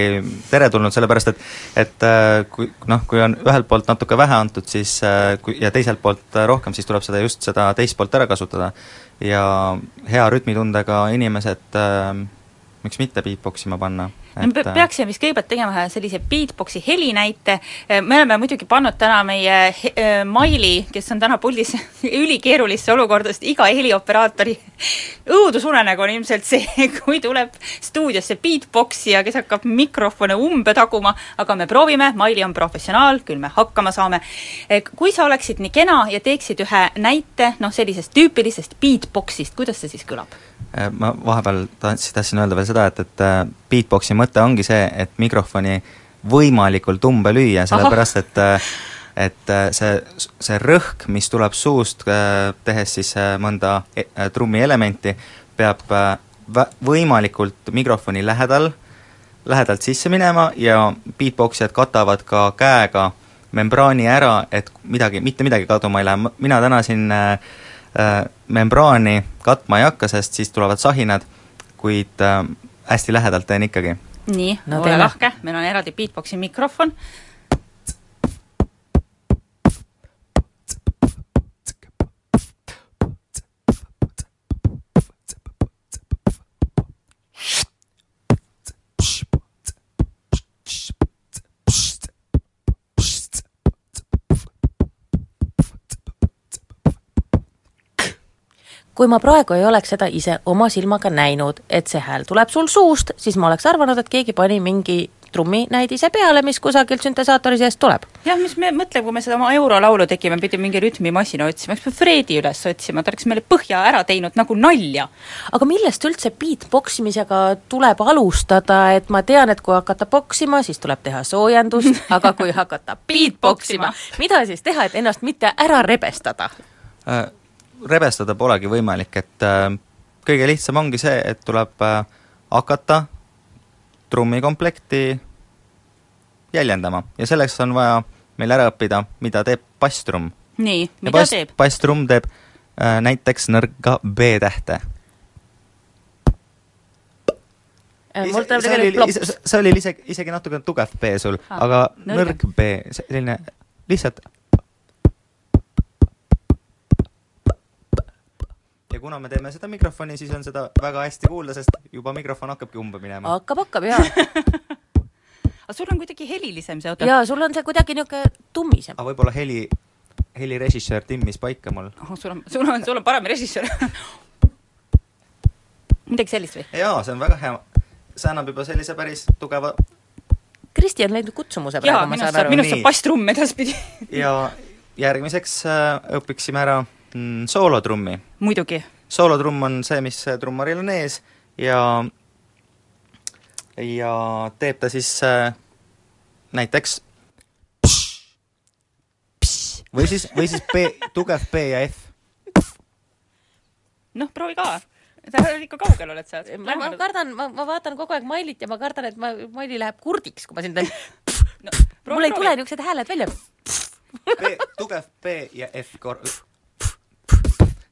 teretulnud, sellepärast et et äh, kui noh, kui on ühelt poolt natuke vähe antud, siis äh, kui ja teiselt poolt äh, rohkem, siis tuleb seda just seda teist poolt ära kasutada. ja hea rütmitundega inimesed äh, miks mitte beatbox ima panna. No me pe- peaksime vist kõigepealt tegema ühe sellise beatboxi helinäite, me oleme muidugi pannud täna meie äh, Maili, kes on täna puldis ülikeerulisse olukorda, sest iga helioperaatori õudusunenägu on ilmselt see, kui tuleb stuudiosse beatboxija, kes hakkab mikrofone umbe taguma, aga me proovime, Maili on professionaal, küll me hakkama saame. Kui sa oleksid nii kena ja teeksid ühe näite, noh sellisest tüüpilisest beatboxist, kuidas see siis kõlab? Äh, ma vahepeal tahtsin, tahtsin öelda veel seda, et, et äh, beatboxi mõte ongi see, et mikrofoni võimalikult umbe lüüa, sellepärast et äh, et äh, see, see rõhk, mis tuleb suust, tehes siis äh, mõnda e- äh, trummielementi, peab äh, võimalikult mikrofoni lähedal, lähedalt sisse minema ja beatboxijad katavad ka käega membraani ära, et midagi, mitte midagi kaduma ei lähe, mina täna siin äh, äh, membraani katma ei hakka, sest siis tulevad sahinad, kuid äh, hästi lähedalt teen ikkagi. nii No ole lahke, meil on eraldi beatboxi mikrofon. Kui ma praegu ei oleks seda ise oma silmaga näinud, et see hääl tuleb sul suust, siis ma oleks arvanud, et keegi pani mingi trumminäidise peale, mis kusagilt süntesaatori seest tuleb. jah, mis me mõtleme, kui me seda oma eurolaulu tegime, pidime mingi rütmimasina otsima, eks me Fredi üles otsima, ta oleks meile põhja ära teinud nagu nalja. aga millest üldse beatbox imisega tuleb alustada, et ma tean, et kui hakata poksima, siis tuleb teha soojendust, aga kui hakata beatbox ima, mida siis teha, et ennast mitte ära rebestada? Äh, rebestada polegi võimalik, et äh, kõige lihtsam ongi see, et tuleb äh, hakata trummikomplekti jäljendama ja selleks on vaja meil ära õppida, mida teeb basstrumm. nii, mida bass, teeb? basstrumm teeb äh, näiteks nõrga B-tähte. mul tuleb tegelikult plops. see oli isegi, isegi natuke tugev B sul, Ah, aga nõrgem. nõrg B, selline lihtsalt ja kuna me teeme seda mikrofoni, siis on seda väga hästi kuulda, sest juba mikrofon hakkabki umbe minema. hakkab, hakkab jaa. aga sul on kuidagi helilisem see, oota. jaa, sul on see kuidagi niisugune tummisem. aga võib-olla heli, helirežissöör timmis paika mul. oh, sul on, sul on, sul on parem režissöör midagi sellist või? jaa, see on väga hea. see annab juba sellise päris tugeva Kristi on leidnud kutsumuse praegu, ma saan saab, aru. minust saab basstrumm edaspidi ja järgmiseks äh, õpiksime ära mm, soolotrummi. muidugi. soolotrumm on see, mis trummaril on ees ja ja teeb ta siis äh, näiteks või siis, või siis B, tugev B ja F. noh, proovi ka. sa ikka kaugel oled sa? ma, ma kardan, ma, ma vaatan kogu aeg Mailit ja ma kardan, et ma, Maili läheb kurdiks, kui ma siin teen no, mul ei tule niisugused hääled välja. B, tugev B ja F kor-,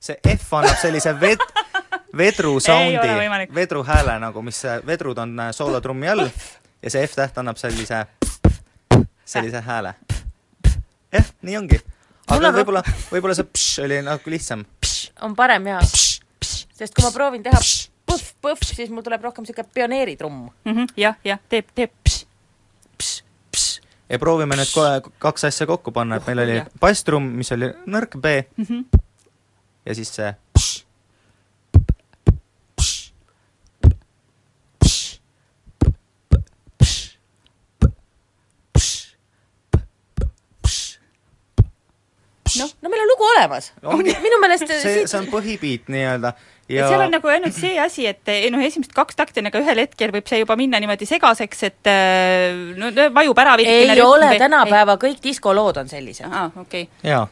see F annab sellise ved-, vedru soundi vedru hääle nagu, mis vedrud on äh, soolotrummi all ja see F-täht annab sellise, sellise hääle. jah, nii ongi. Aga võib-olla, võib-olla see pš oli nagu lihtsam. on parem jaa. sest kui ma proovin teha põff-põff, siis mul tuleb rohkem niisugune pioneeritrumm mm. -hmm, jah, jah, teeb, teeb pss. ja proovime nüüd kohe kaks asja kokku panna, et meil oli basstrumm, mis oli nõrk B Mm -hmm. Ja siis see noh, no meil on lugu olemas. minu meelest see, siit see on põhibeat nii-öelda ja seal on nagu ainult see asi, et eh, noh, esimesed kaks takti on, aga ühel hetkel võib see juba minna niimoodi segaseks, et eh, no vajub ära ei ole, tänapäeva kõik diskolood on sellised. aa, okei okay.. jaa,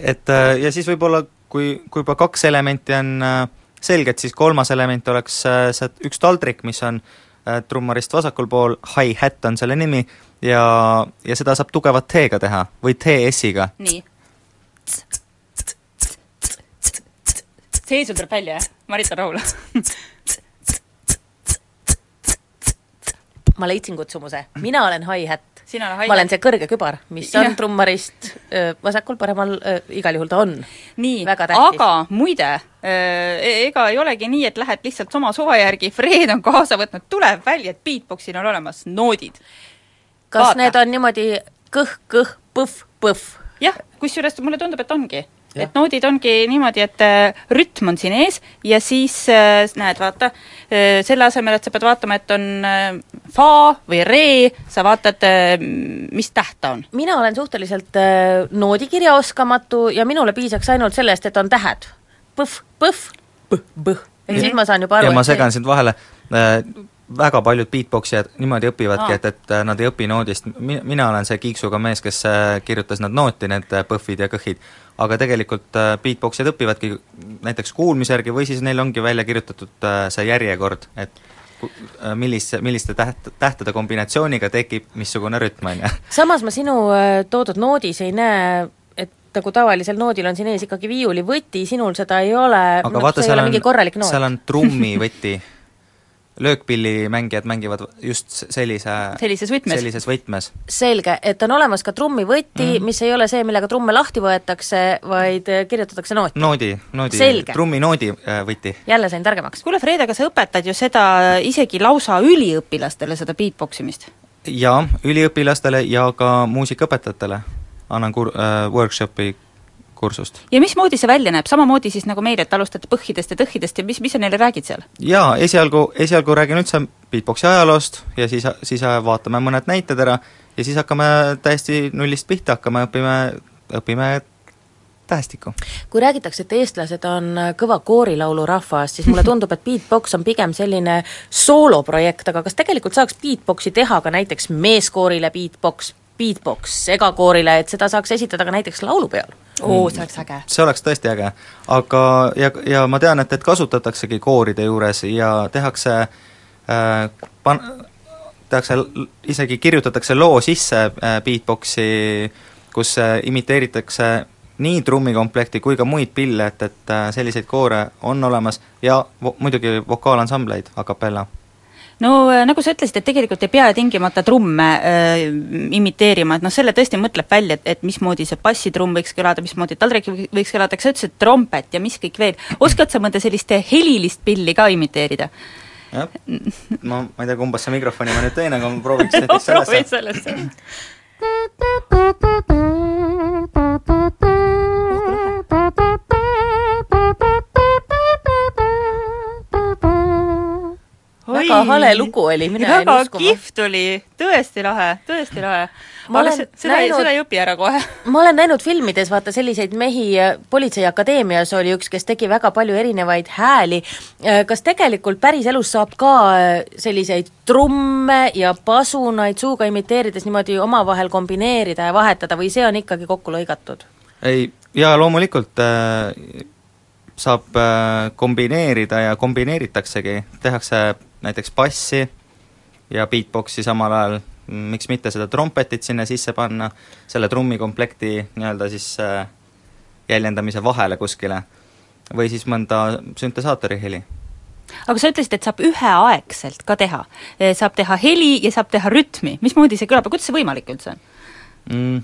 et äh, ja siis võib-olla kui, kui juba kaks elementi on äh, selged, siis kolmas element oleks äh, see üks taldrik, mis on äh, trummarist vasakul pool, hi-hat on selle nimi ja, ja seda saab tugevat T-ga teha või TS-iga. nii. see sul tuleb välja, jah? Marita Rahul. ma leidsin kutsumuse, mina olen hi-hat. Sina oled ma hi-hat. olen see kõrge kübar, mis on Jah. trummarist öö, vasakul-paremal, igal juhul ta on. nii, aga muide, ega ei olegi nii, et lähed lihtsalt oma suva järgi, Fred on kaasa võtnud, tuleb välja, et beatboxil on olemas noodid. kas Vaata. need on niimoodi kõh-kõh, põff-põff? jah, kusjuures mulle tundub, et ongi. et noodid ongi niimoodi, et rütm on siin ees ja siis näed, vaata selle asemel, et sa pead vaatama, et on fa või re, sa vaatad äh,, mis täht ta on. mina olen suhteliselt äh, noodikirjaoskamatu ja minule piisaks ainult sellest, et on tähed. põff, põff, põh-põh. ehk siis ma saan juba aru, ja ma et see- segan sind vahele äh,, väga paljud beatboxijad niimoodi õpivadki et, et nad ei õpi noodist, mina olen see kiiksuga mees, kes kirjutas nad nooti, need põhvid ja kõhid, aga tegelikult beatboxijad õpivadki näiteks kuulmise järgi või siis neil ongi välja kirjutatud see järjekord, et millise, milliste täht, tähtede kombinatsiooniga tekib missugune rütm, on ju. samas ma sinu äh, toodud noodis ei näe, nagu tavalisel noodil on siin ees ikkagi viiulivõti, sinul seda ei ole, noh, vaata, see ei seal ole on mingi korralik, noot. seal on trummivõti. löökpillimängijad mängivad just sellise Sellises võtmes. sellises võtmes selge, et on olemas ka trummivõti mm., mis ei ole see, millega trumme lahti võetakse, vaid äh, kirjutatakse nooti. noodi, noodi trumminoodi äh, võti. jälle sain targemaks. kuule, Fred, aga sa õpetad ju seda isegi lausa üliõpilastele, seda beatbox imist. ja üliõpilastele ja ka muusikaõpetajatele annan kur- äh,, workshopi kursust. ja mismoodi see välja näeb, samamoodi siis nagu meil, et alustate põhjidest ja tõhhidest ja mis, mis sa neile räägid seal? jaa, esialgu, esialgu räägin üldse beatboxi ajaloost ja siis, siis vaatame mõned näited ära ja siis hakkame täiesti nullist pihta, hakkame õppima, õpime tähestikku. kui räägitakse, et eestlased on kõva koorilaulurahvas, siis mulle tundub, et beatbox on pigem selline sooloprojekt, aga kas tegelikult saaks beatboxi teha ka näiteks meeskoorile beatbox, beatbox segakoorile, et seda saaks esitada ka näiteks laulupeol? oo, see oleks äge. see oleks tõesti äge, aga ja, ja ma tean, et, et kasutataksegi kooride juures ja tehakse äh, pan-, tehakse, isegi kirjutatakse loo sisse äh, beatboxi, kus äh, imiteeritakse nii trummikomplekti kui ka muid pille, et, et äh, selliseid koore on olemas ja vo- muidugi vokaalansambleid a capella no äh, nagu sa ütlesid, et tegelikult ei pea tingimata trumme äh, imiteerima, et noh, selle tõesti mõtleb välja, et, et mismoodi see bassitrumm võiks kõlada, mismoodi taldrik võiks kõlada, sa ütlesid trompet ja mis kõik veel, oskad sa mõnda sellist helilist pilli ka imiteerida? jah, ma, ma ei tea, kumba see mikrofoni ma nüüd teen, aga ma prooviks no näiteks proovi sellesse. väga hale lugu oli, mina jäin väga uskuma. kihvt oli, tõesti lahe, tõesti lahe. Ma olen se- seda näinud- seda ei õpi ära kohe. ma olen näinud filmides vaata selliseid mehi, Politseiakadeemias oli üks, kes tegi väga palju erinevaid hääli, kas tegelikult päriselus saab ka äh, selliseid trumme ja pasunaid suuga imiteerides niimoodi omavahel kombineerida ja vahetada või see on ikkagi kokku lõigatud? ei, jaa, loomulikult äh, saab äh, kombineerida ja kombineeritaksegi, tehakse näiteks bassi ja beatboxi samal ajal, miks mitte seda trompetit sinna sisse panna, selle trummikomplekti nii-öelda siis äh, jäljendamise vahele kuskile. või siis mõnda süntesaatori heli aga sa ütlesid, et saab üheaegselt ka teha. saab teha heli ja saab teha rütmi, mismoodi see kõlab ja kuidas see võimalik üldse on mm.?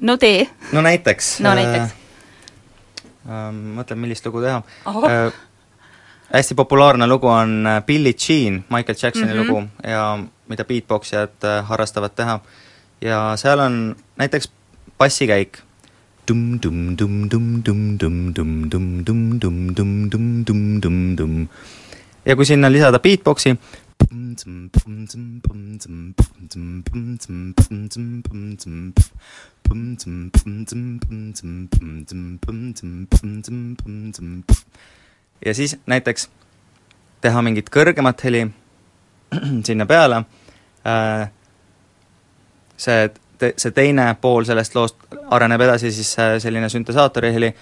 no tee. no näiteks. no näiteks äh, mõtlen, millist lugu teha äh,. hästi populaarne lugu on Billie Jean, Michael Jacksoni mm -hmm. lugu ja mida beatboxijad harrastavad teha. ja seal on näiteks bassikäik ja kui sinna lisada beatboxi, ja siis näiteks teha mingit kõrgemat heli sinna peale, see, see teine pool sellest loost areneb edasi siis selline süntesaatori heli,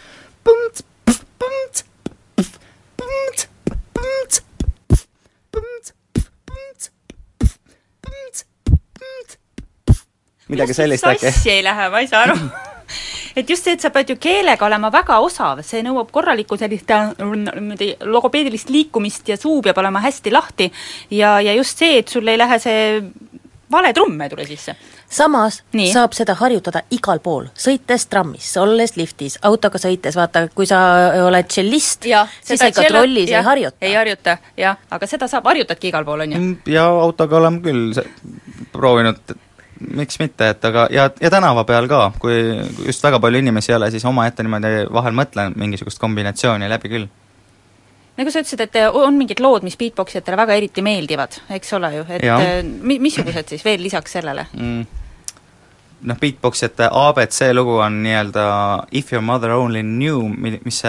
midagi sellist äkki. sassi ei lähe, ma ei saa aru et just see, et sa pead ju keelega olema väga osav, see nõuab korralikku sellist äh, niimoodi logopeedilist liikumist ja suu peab olema hästi lahti ja, ja just see, et sul ei lähe see vale trumm ei tule sisse. samas Nii. saab seda harjutada igal pool, sõites trammis, olles liftis, autoga sõites, vaata, kui sa oled tšellist, siis sa ikka trollis ja, ei harjuta. ei harjuta, jah, aga seda saab, harjutadki igal pool, on ju? ja autoga oleme küll proovinud miks mitte, et aga ja, ja tänava peal ka, kui just väga palju inimesi ei ole, siis omaette niimoodi vahel mõtlen mingisugust kombinatsiooni läbi küll. nagu sa ütlesid, et on mingid lood, mis beatboxijatele väga eriti meeldivad, eks ole ju, et ja. Eh, mi-, missugused siis veel lisaks sellele mm.? noh, beatboxijate abc lugu on nii-öelda If your mother only knew, mis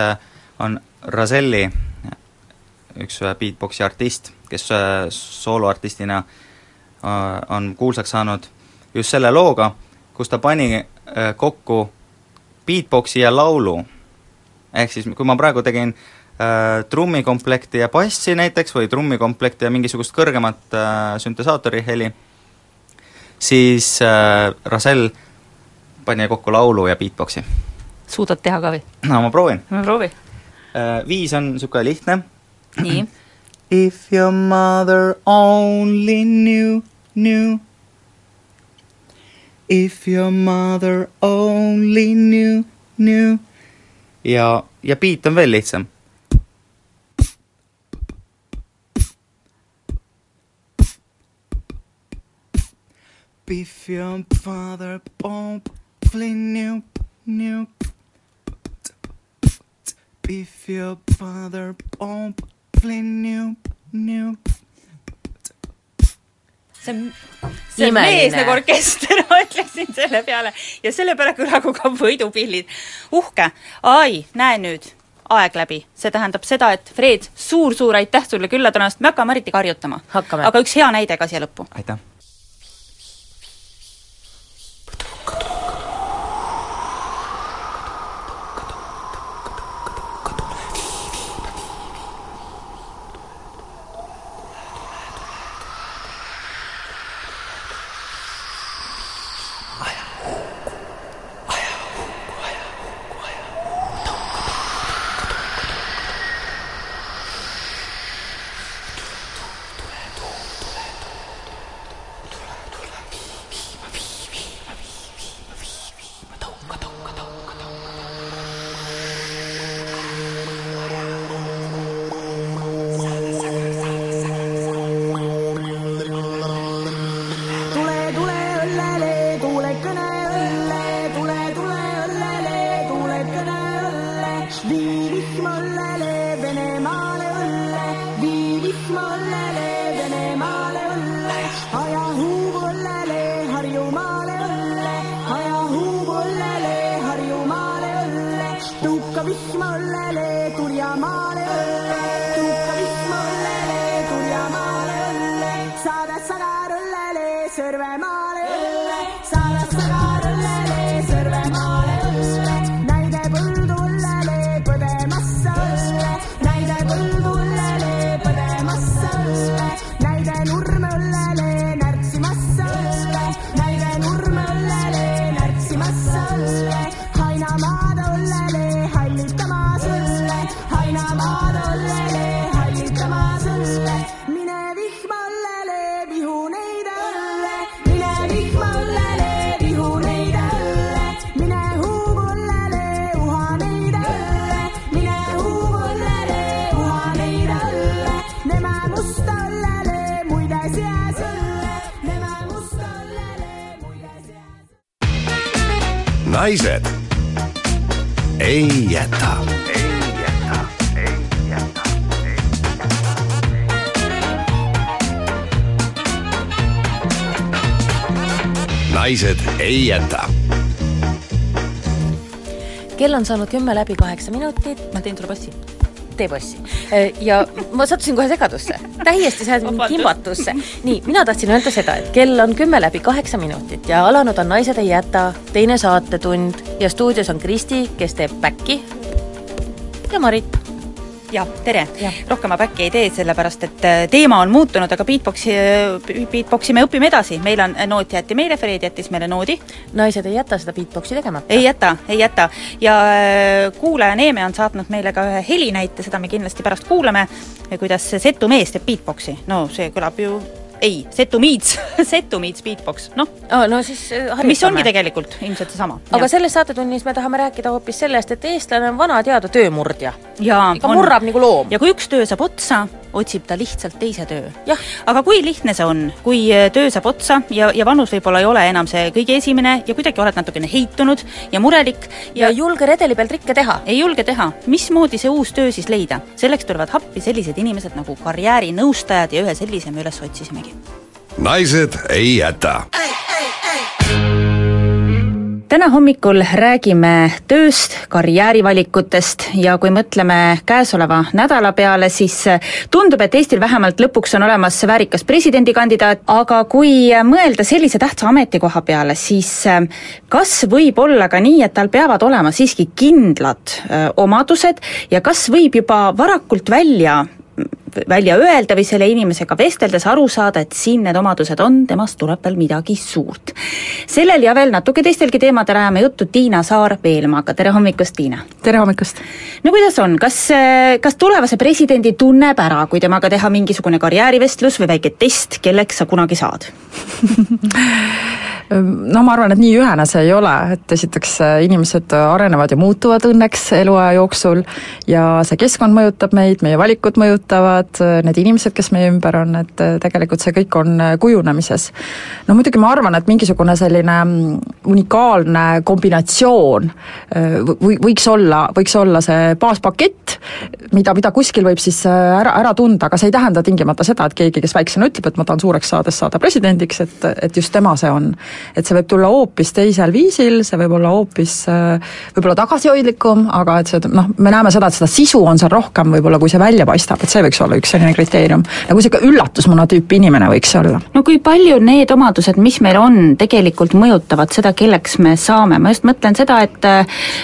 on Razelli, üks beatboxi artist, kes sooloartistina on kuulsaks saanud just selle looga, kus ta pani äh, kokku beatboxi ja laulu. ehk siis, kui ma praegu tegin äh, trummikomplekti ja bassi näiteks või trummikomplekti ja mingisugust kõrgemat äh, süntesaatori heli, siis äh, Rasel pani kokku laulu ja beatboxi. suudad teha ka või? no ma proovin. no proovi äh,. Viis on niisugune lihtne. nii. If your mother only knew, knew If your mother only knew, knew. ja, ja on veel lihtsam. If your father only knew, knew. If your father only knew, knew see on, see on mees nagu orkester, ma ütlesin selle peale. ja selle peale kõlagu ka võidupillid. uhke, ai, näe nüüd, aeg läbi. see tähendab seda, et Fred suur,, suur-suur aitäh sulle külla tulemast, me hakkame Mariti harjutama. aga üks hea näide ka siia lõppu. aitäh kell on saanud kümme läbi kaheksa minutit. ma teen sulle passi. tee passi. ja ma sattusin kohe segadusse, täiesti sain kimbatusse. nii, mina tahtsin öelda seda, et kell on kümme läbi kaheksa minutit ja alanud on Naised ei jäta teine saatetund ja stuudios on Kristi, kes teeb back'i ja Marit ja tere, rohkem ma back'i ei tee, sellepärast et äh, teema on muutunud, aga beatboxi, beatboxi me õpime edasi, meil on noot jäeti meile, Fred jättis meile noodi. naised ei jäta seda beatboxi tegemata. ei jäta, ei jäta. Ja äh, kuulaja Neeme on saatnud meile ka ühe helinäite, seda me kindlasti pärast kuulame, kuidas Setu mees teeb beatboxi, no see kõlab ju ei, Setu Meets Setu Meets beatbox, noh oh,. no siis harjutame. mis ongi tegelikult ilmselt seesama. aga selles saatetunnis me tahame rääkida hoopis sellest, et eestlane on vana teada töömurdja. ikka murrab nagu loom. ja kui üks töö saab otsa, otsib ta lihtsalt teise töö. aga kui lihtne see on, kui äh, töö saab otsa ja, ja vanus võib-olla ei ole enam see kõige esimene ja kuidagi oled natukene heitunud ja murelik ja, ja ei julge redeli peal trikke teha? ei julge teha. mismoodi see uus töö siis leida? selleks tulevad appi sellised inimesed nagu karjäärinõustajad ja ühe sellise me üles otsisimegi. naised ei jäta täna hommikul räägime tööst, karjäärivalikutest ja kui mõtleme käesoleva nädala peale, siis tundub, et Eestil vähemalt lõpuks on olemas väärikas presidendikandidaat, aga kui mõelda sellise tähtsa ametikoha peale, siis kas võib olla ka nii, et tal peavad olema siiski kindlad öö, omadused ja kas võib juba varakult välja välja öelda või selle inimesega vesteldes aru saada, et siin need omadused on, temast tuleb veel midagi suurt. sellel ja veel natuke teistelgi teemadel ajame juttu Tiina Saar-Veelmaaga, tere hommikust, Tiina! tere hommikust! no kuidas on, kas, kas tulevase presidendi tunneb ära, kui temaga teha mingisugune karjäärivestlus või väike test, kelleks sa kunagi saad no ma arvan, et nii ühene see ei ole, et esiteks inimesed arenevad ja muutuvad õnneks eluaja jooksul ja see keskkond mõjutab meid, meie valikud mõjutavad, need inimesed, kes meie ümber on, et tegelikult see kõik on kujunemises. no muidugi ma arvan, et mingisugune selline unikaalne kombinatsioon või võiks olla, võiks olla see baaspakett, mida, mida kuskil võib siis ära, ära tunda, aga see ei tähenda tingimata seda, et keegi, kes väiksena ütleb, et ma tahan suureks saades saada presidendiks, et, et just tema see on et see võib tulla hoopis teisel viisil, see võib olla hoopis võib-olla tagasihoidlikum, aga et see noh, me näeme seda, et seda sisu on seal rohkem võib-olla, kui see välja paistab, et see võiks olla üks selline kriteerium. nagu niisugune üllatusmuna tüüpi inimene võiks olla. no kui palju need omadused, mis meil on, tegelikult mõjutavad seda, kelleks me saame, ma just mõtlen seda, et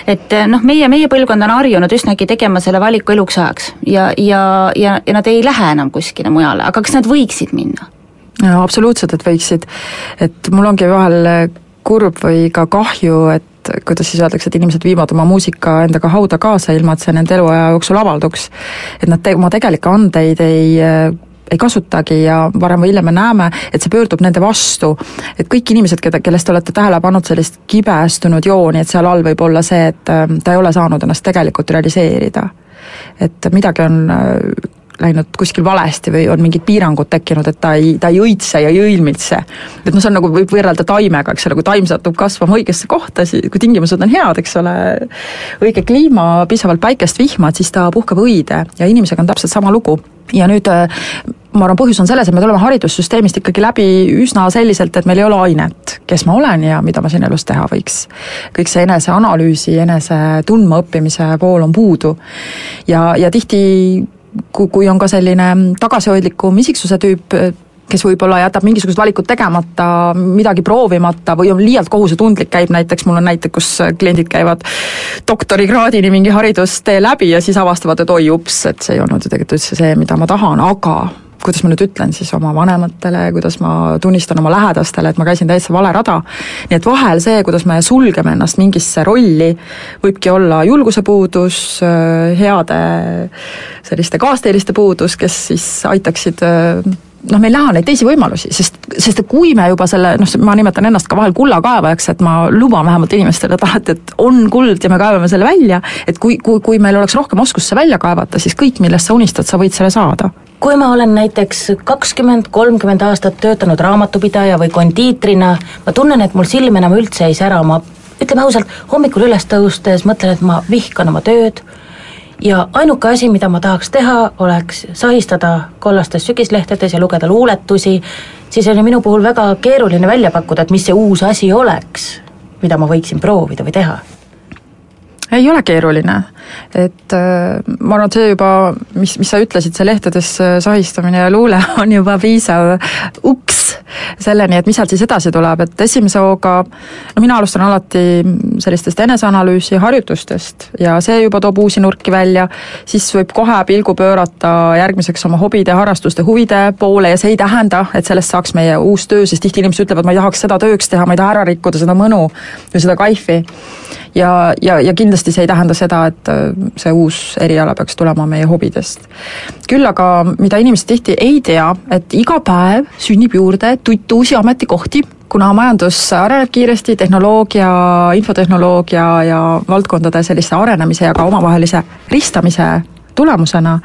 et noh, meie, meie põlvkond on harjunud üsnagi tegema selle valiku eluks ajaks ja, ja, ja, ja nad ei lähe enam kuskile mujale, aga kas nad võiksid minna? absoluutselt, et võiksid. et mul ongi vahel kurb või ka kahju, et kuidas siis öeldakse, et inimesed viivad oma muusika endaga hauda kaasa, ilma et see nende eluaja jooksul avalduks. et nad te-, oma tegelikke andeid ei ei kasutagi ja varem või hiljem me näeme, et see pöördub nende vastu. et kõik inimesed, keda, kellest te olete tähele pannud sellist kibestunud jooni, et seal all võib olla see, et ta ei ole saanud ennast tegelikult realiseerida. et midagi on läinud kuskil valesti või on mingid piirangud tekkinud, et ta ei, ta ei õitse ja ei õilmitse. et noh, see on nagu, võib võrrelda taimega, eks ole, kui taim satub kasvama õigesse kohta, siis kui tingimused on head, eks ole, õige kliima, piisavalt päikest, vihma, et siis ta puhkab õide ja inimesega on täpselt sama lugu. ja nüüd ma arvan, põhjus on selles, et me tuleme haridussüsteemist ikkagi läbi üsna selliselt, et meil ei ole ainet, kes ma olen ja mida ma siin elus teha võiks. kõik see eneseanalüüsi, enese tundmaõppimise pool on puudu. ja, ja tihti kui, on ka selline tagasihoidlikum isiksuse tüüp, kes võib-olla jätab mingisugused valikud tegemata, midagi proovimata või on liialt kohusetundlik, käib näiteks, mul on näite, kus kliendid käivad doktorikraadini mingi haridustee läbi ja siis avastavad, et oi ups, et see ei olnud ju tegelikult üldse see, mida ma tahan, aga kuidas ma nüüd ütlen siis oma vanematele, kuidas ma tunnistan oma lähedastele, et ma käisin täitsa vale rada. nii et vahel see, kuidas me sulgeme ennast mingisse rolli, võibki olla julguse puudus, heade selliste kaasteeliste puudus, kes siis aitaksid noh, meil näha neid teisi võimalusi, sest, sest kui me juba selle, noh, ma nimetan ennast ka vahel kullakaevajaks, et ma luban vähemalt inimestele, alati, et on kuld ja me kaevame selle välja, et kui, kui, kui meil oleks rohkem oskust see välja kaevata, siis kõik, millest sa unistad, sa võid selle saada kui ma olen näiteks kakskümmend, kolmkümmend aastat töötanud raamatupidaja või kondiitrina, ma tunnen, et mul silm enam üldse ei sära, ma ütleme ausalt, hommikul üles tõustes mõtlen, et ma vihkan oma tööd. Ja ainuke asi, mida ma tahaks teha, oleks sahistada kollastes sügislehtedes ja lugeda luuletusi, siis ju minu puhul väga keeruline välja pakkuda, et mis see uus asi oleks, mida ma võiksin proovida või teha ei ole keeruline, et äh, ma arvan, et see juba, mis, mis sa ütlesid, see lehtedes sahistamine ja luule on juba piisav uks selleni, et mis sealt siis edasi tuleb, et esimese hooga no mina alustan alati sellistest eneseanalüüsi harjutustest ja see juba toob uusi nurki välja, siis võib kohe pilgu pöörata järgmiseks oma hobide, harrastuste, huvide poole ja see ei tähenda, et sellest saaks meie uus töö, sest tihti inimesed ütlevad, ma ei tahaks seda tööks teha, ma ei taha ära rikkuda seda mõnu või seda kaifi ja, ja, ja kindlasti see ei tähenda seda, et äh, see uus eriala peaks tulema meie hobidest. küll aga, mida inimesed tihti ei tea, et iga päev sünnib juurde tutt uusi ametikohti, kuna majandus areneb kiiresti, tehnoloogia, infotehnoloogia ja valdkondade sellise arenemise ja ka omavahelise ristamise tulemusena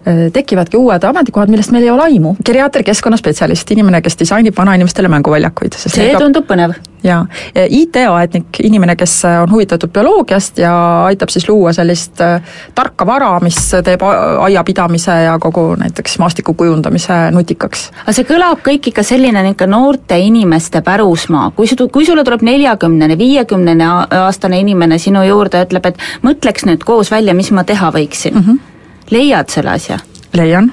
Äh, tekivadki uued ametikohad, millest meil ei ole aimu. geriaater, keskkonnaspetsialist, inimene, kes disainib vanainimestele mänguväljakuid. see tundub põnev. Jaa, IT-aednik, inimene, kes on huvitatud bioloogiast ja aitab siis luua sellist äh, tarka vara, mis teeb aiapidamise ja kogu näiteks maastiku kujundamise nutikaks. aga see kõlab kõik ikka selline niisugune noorte inimeste pärusmaa, kui su, kui sulle tuleb neljakümnene, viiekümnene aastane inimene sinu juurde ja ütleb, et mõtleks nüüd koos välja, mis ma teha võiksin. Mm, -hmm leiad selle asja? leian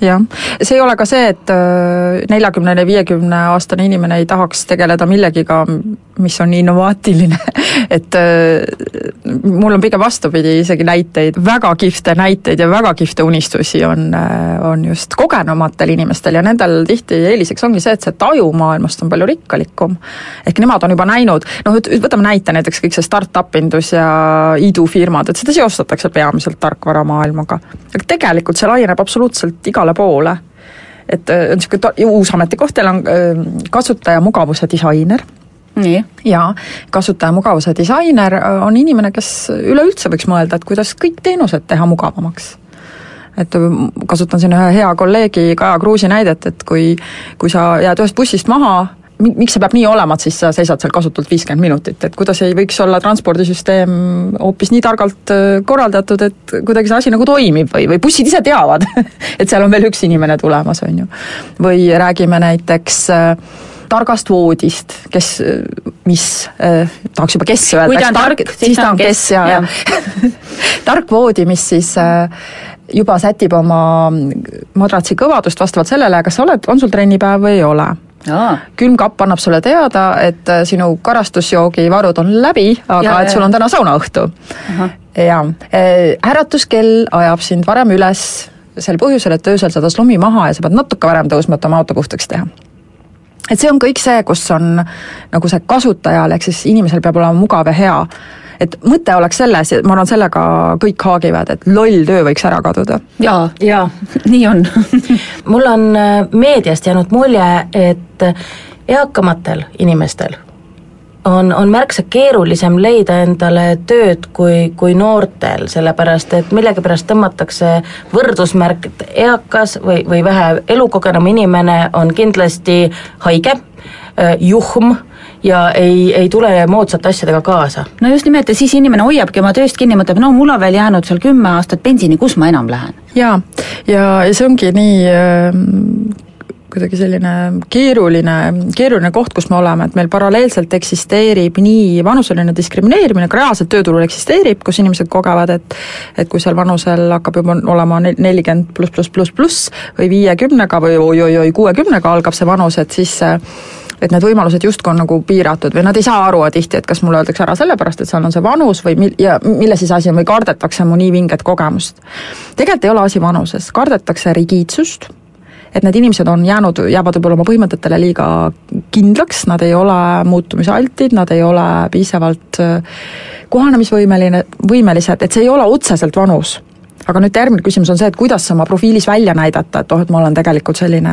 jah, see ei ole ka see, et äh, neljakümnene, viiekümne aastane inimene ei tahaks tegeleda millegiga, mis on innovaatiline et äh, mul on pigem vastupidi isegi näiteid, väga kihvte näiteid ja väga kihvte unistusi on, äh, on just kogenumatel inimestel ja nendel tihti eeliseks ongi see, et see taju maailmast on palju rikkalikum. ehk nemad on juba näinud, noh, võtame näite näiteks kõik see startup indus ja idufirmad, et seda seostatakse peamiselt tarkvaramaailmaga. aga tegelikult see laieneb absoluutselt igale igale poole. et äh, on niisugune uus ametikoht, teil on äh, kasutaja mugavuse disainer nii. ja kasutaja mugavuse disainer äh, on inimene, kes üleüldse võiks mõelda, et kuidas kõik teenused teha mugavamaks et kasutan siin ühe hea kolleegi Kaja Kruusi näidet, et kui, kui sa jääd ühest bussist maha, miks see peab nii olema, et siis sa seisad seal kasutult viiskümmend minutit, et kuidas ei võiks olla transpordisüsteem hoopis nii targalt äh, korraldatud, et kuidagi see asi nagu toimib või, või bussid ise teavad et seal on veel üks inimene tulemas, on ju. või räägime näiteks äh, targast voodist, kes, mis eh,, tahaks juba kes öelda, kui ta on tark, siis ta on kes. ja, ja tark voodi, mis siis eh, juba sätib oma madratsi kõvadust vastavalt sellele, kas sa oled, on sul trennipäev või ei ole külmkapp annab sulle teada, et äh, sinu karastusjoogivarud on läbi, aga ja, et sul on täna saunaõhtu. ja äh, äratuskell ajab sind varem üles sel põhjusel, et öösel sadas lumi maha ja sa pead natuke varem tõusma, et oma auto puhtaks teha. Et see on kõik see, kus on nagu see kasutajal, ehk siis inimesel peab olema mugav ja hea et mõte oleks selles ja ma arvan, sellega kõik haagivad, et loll töö võiks ära kaduda. jaa, jaa, nii on. Mul on äh, meediast jäänud mulje, et eakamatel inimestel on, on märksa keerulisem leida endale tööd kui, kui noortel, sellepärast et millegipärast tõmmatakse võrdusmärk, et eakas või, või vähe elukogenum inimene on kindlasti haige, äh, juhm ja ei, ei tule moodsate asjadega kaasa. no just nimelt, ja siis inimene hoiabki oma tööst kinni, mõtleb, no mul on veel jäänud seal kümme aastat pensioni, kus ma enam lähen? jaa, ja, ja see ongi nii äh, kuidagi selline keeruline, keeruline koht, kus me oleme, et meil paralleelselt eksisteerib nii vanuseline diskrimineerimine, ka reaalselt tööturul eksisteerib, kus inimesed kogevad, et et kui seal vanusel hakkab juba olema nelikümmend pluss, pluss, pluss, pluss või viiekümnega või oi-oi-oi, kuuekümnega algab see vanus, et siis et need võimalused justkui on nagu piiratud või nad ei saa aru tihti, et kas mulle öeldakse ära sellepärast, et seal on see vanus või mil-, ja milles siis asi on või kardetakse mu nii vinget kogemust. tegelikult ei ole asi vanuses, kardetakse rigiidsust, et need inimesed on jäänud, jäävad võib-olla oma põhimõtetele liiga kindlaks, nad ei ole muutumisaltid, nad ei ole piisavalt äh, kohanemisvõimeline, võimelised, et see ei ole otseselt vanus aga nüüd järgmine küsimus on see, et kuidas oma profiilis välja näidata, et oh, et ma olen tegelikult selline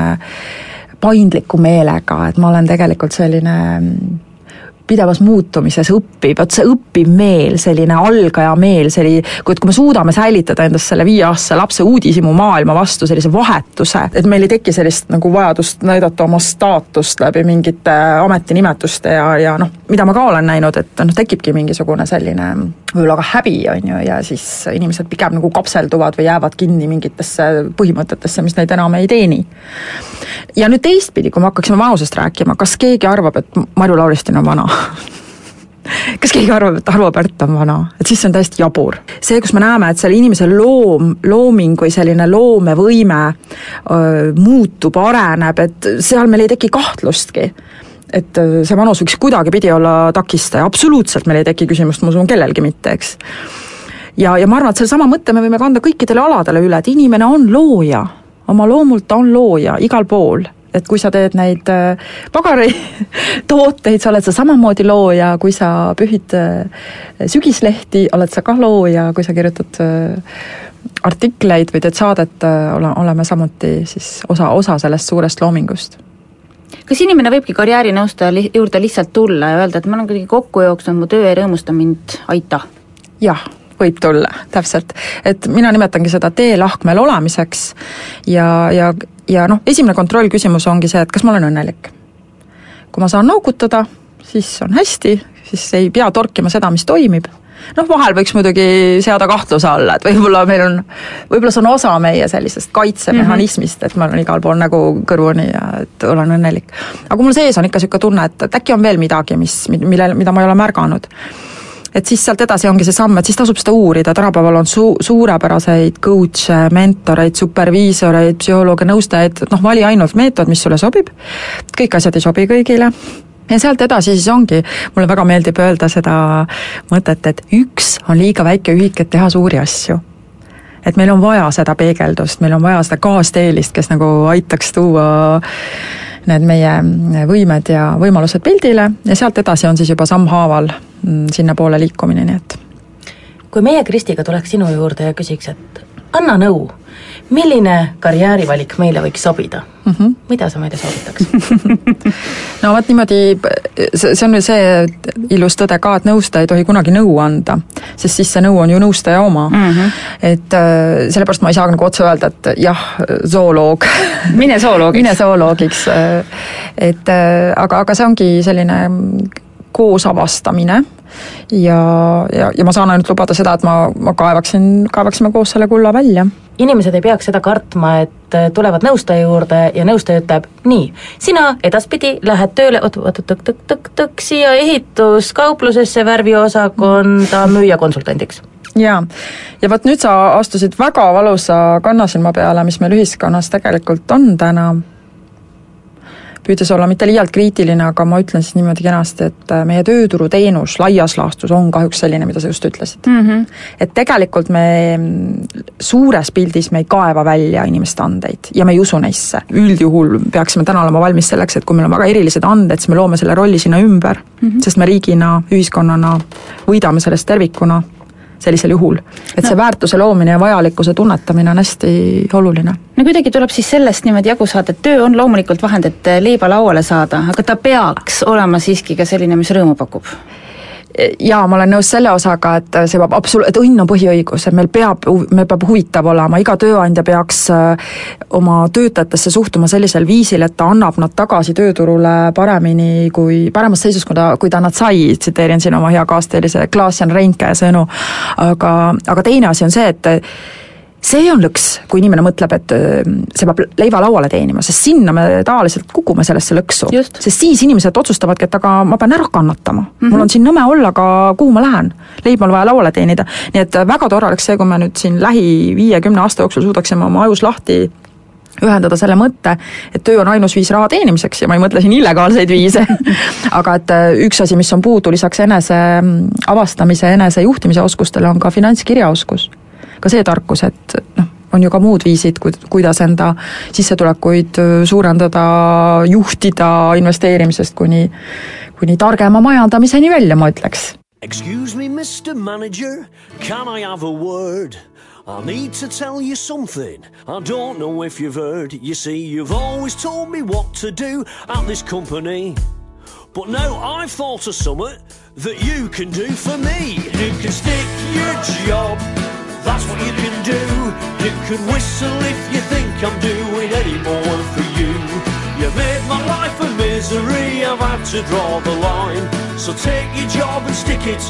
paindliku meelega, et ma olen tegelikult selline pidevas muutumises õpib, vot see õppiv meel, selline algaja meel, see oli, kui, et kui me suudame säilitada endas selle viieaastase lapse uudishimu maailma vastu sellise vahetuse, et meil ei teki sellist nagu vajadust näidata oma staatust läbi mingite ametinimetuste ja, ja noh, mida ma ka olen näinud, et noh, tekibki mingisugune selline ka häbi, on ju, ja siis inimesed pigem nagu kapselduvad või jäävad kinni mingitesse põhimõtetesse, mis neid enam ei teeni. ja nüüd teistpidi, kui me hakkaksime vanusest rääkima, kas keegi arvab, et Marju Lauristin on vana? kas keegi arvab, et Arvo Pärt on vana, et siis see on täiesti jabur. see, kus me näeme, et selle inimese loom, looming või selline loomevõime öö, muutub, areneb, et seal meil ei teki kahtlustki et see vanus võiks kuidagipidi olla takistaja, absoluutselt meil ei teki küsimust, ma usun, kellelgi mitte, eks. ja, ja ma arvan, et sedasama mõtte me võime kanda kõikidele aladele üle, et inimene on looja, oma loomult ta on looja igal pool. Et kui sa teed neid pagaritooteid, sa oled sa samamoodi looja, kui sa pühid sügislehti, oled sa ka looja, kui sa kirjutad artikleid või teed saadet, ole, oleme samuti siis osa, osa sellest suurest loomingust kas inimene võibki karjäärinõustaja li-, juurde lihtsalt tulla ja öelda, et ma olen kuidagi kokku jooksnud, mu töö ei rõõmusta mind, aita? jah, võib tulla, täpselt. et mina nimetangi seda teelahkmel olemiseks ja, ja, ja noh, esimene kontrollküsimus ongi see, et kas ma olen õnnelik. kui ma saan noogutada, siis on hästi, siis ei pea torkima seda, mis toimib noh, vahel võiks muidugi seada kahtluse alla, et võib-olla meil on, võib-olla see on osa meie sellisest kaitsemehhanismist mm, -hmm. et ma olen igal pool nägu kõrvuni ja et olen õnnelik. aga mul sees on ikka niisugune tunne, et, et äkki on veel midagi, mis, millel, mida ma ei ole märganud et siis sealt edasi ongi see samm, et siis tasub seda uurida, tänapäeval on su-, suurepäraseid coach'e, mentoreid, superviisoreid, psühholooge, nõustajaid, noh, vali ainult meetod, mis sulle sobib, kõik asjad ei sobi kõigile ja sealt edasi siis ongi, mulle väga meeldib öelda seda mõtet, et üks on liiga väike ühik, et teha suuri asju. et meil on vaja seda peegeldust, meil on vaja seda kaasteelist, kes nagu aitaks tuua need meie võimed ja võimalused pildile ja sealt edasi on siis juba sammhaaval mm, sinnapoole liikumine, nii et kui meie Kristiga tuleks sinu juurde ja küsiks, et anna nõu, milline karjäärivalik meile võiks sobida mm? -hmm. mida sa meile soovitaks no vot niimoodi, see, see on ju see ilus tõde ka, et nõustaja ei tohi kunagi nõu anda, sest siis see nõu on ju nõustaja oma mm. -hmm. et äh, sellepärast ma ei saa nagu otse öelda, et jah, zooloog mine zooloogiks mine zooloogiks, et äh, aga, aga see ongi selline koos avastamine ja, ja, ja ma saan ainult lubada seda, et ma, ma kaevaksin, kaevaksime koos selle kulla välja inimesed ei peaks seda kartma, et äh, tulevad nõustaja juurde ja nõustaja ütleb, nii, sina edaspidi lähed tööle, oot, oot, tõk-tõk-tõk-tõk, siia ehituskauplusesse värviosakonda müüjakonsultandiks jaa, ja vot nüüd sa astusid väga valusa kannasilma peale, mis meil ühiskonnas tegelikult on täna püüdes olla mitte liialt kriitiline, aga ma ütlen siis niimoodi kenasti, et äh, meie tööturuteenus laias laastus on kahjuks selline, mida sa just ütlesid mm. -hmm. et tegelikult me suures pildis me ei kaeva välja inimeste andeid ja me ei usu neisse. üldjuhul peaksime täna olema valmis selleks, et kui meil on väga erilised anded, siis me loome selle rolli sinna ümber mm, -hmm. sest me riigina, ühiskonnana võidame sellest tervikuna sellisel juhul. et see no. väärtuse loomine ja vajalikkuse tunnetamine on hästi oluline. no kuidagi tuleb siis sellest niimoodi jagu saada, et töö on loomulikult vahend, et leiba lauale saada, aga ta peaks olema siiski ka selline, mis rõõmu pakub jaa, ma olen nõus selle osaga, et see peab absolu-, et õnn on põhiõigus, et meil peab, meil peab huvitav olema, iga tööandja peaks äh, oma töötajatesse suhtuma sellisel viisil, et ta annab nad tagasi tööturule paremini kui, paremas seisus, kui ta, kui ta nad sai, tsiteerin siin oma hea kaasteelise Klaas-Jan Reinke sõnu, aga, aga teine asi on see, et see on lõks, kui inimene mõtleb, et äh, see peab leiva lauale teenima, sest sinna me tavaliselt kukume sellesse lõksu. sest siis inimesed otsustavadki, et aga ma pean ära kannatama mm, -hmm. mul on siin nõme olla, aga kuhu ma lähen? leib on vaja lauale teenida. nii et väga tore oleks see, kui me nüüd siin lähi viiekümne aasta jooksul suudaksime oma ajus lahti ühendada selle mõtte, et töö on ainus viis raha teenimiseks ja ma ei mõtle siin illegaalseid viise aga et äh, üks asi, mis on puudu lisaks enese mm, avastamise, enese juhtimise oskustele, on ka finantskirjaoskus ka see tarkus, et noh, on ju ka muud viisid, kuidas enda sissetulekuid suurendada, juhtida investeerimisest kuni, kuni targema majandamiseni välja, ma ütleks. Excuse me, Mr Manager, can I have a word? I need to tell you something I don't know if you've heard. You see, you've always told me what to do at this company. But now I've thought of something that you can do for me. You can stick your job, that's what you can do. You can whistle if you think I'm doing any more for you. You made my life a misery, I've had to draw the line. So take your job and stick it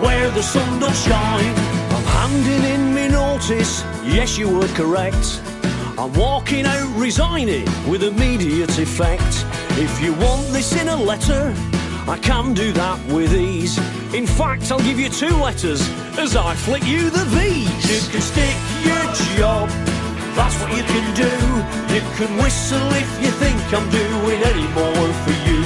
where the sun don't shine. I'm handing in me notice, yes you were correct. I'm walking out resigning with immediate effect. If you want this in a letter, I can do that with ease. In fact, I'll give you two letters as I flick you the V's. You can stick your job, that's what you can do. You can whistle if you think I'm doing any more for you.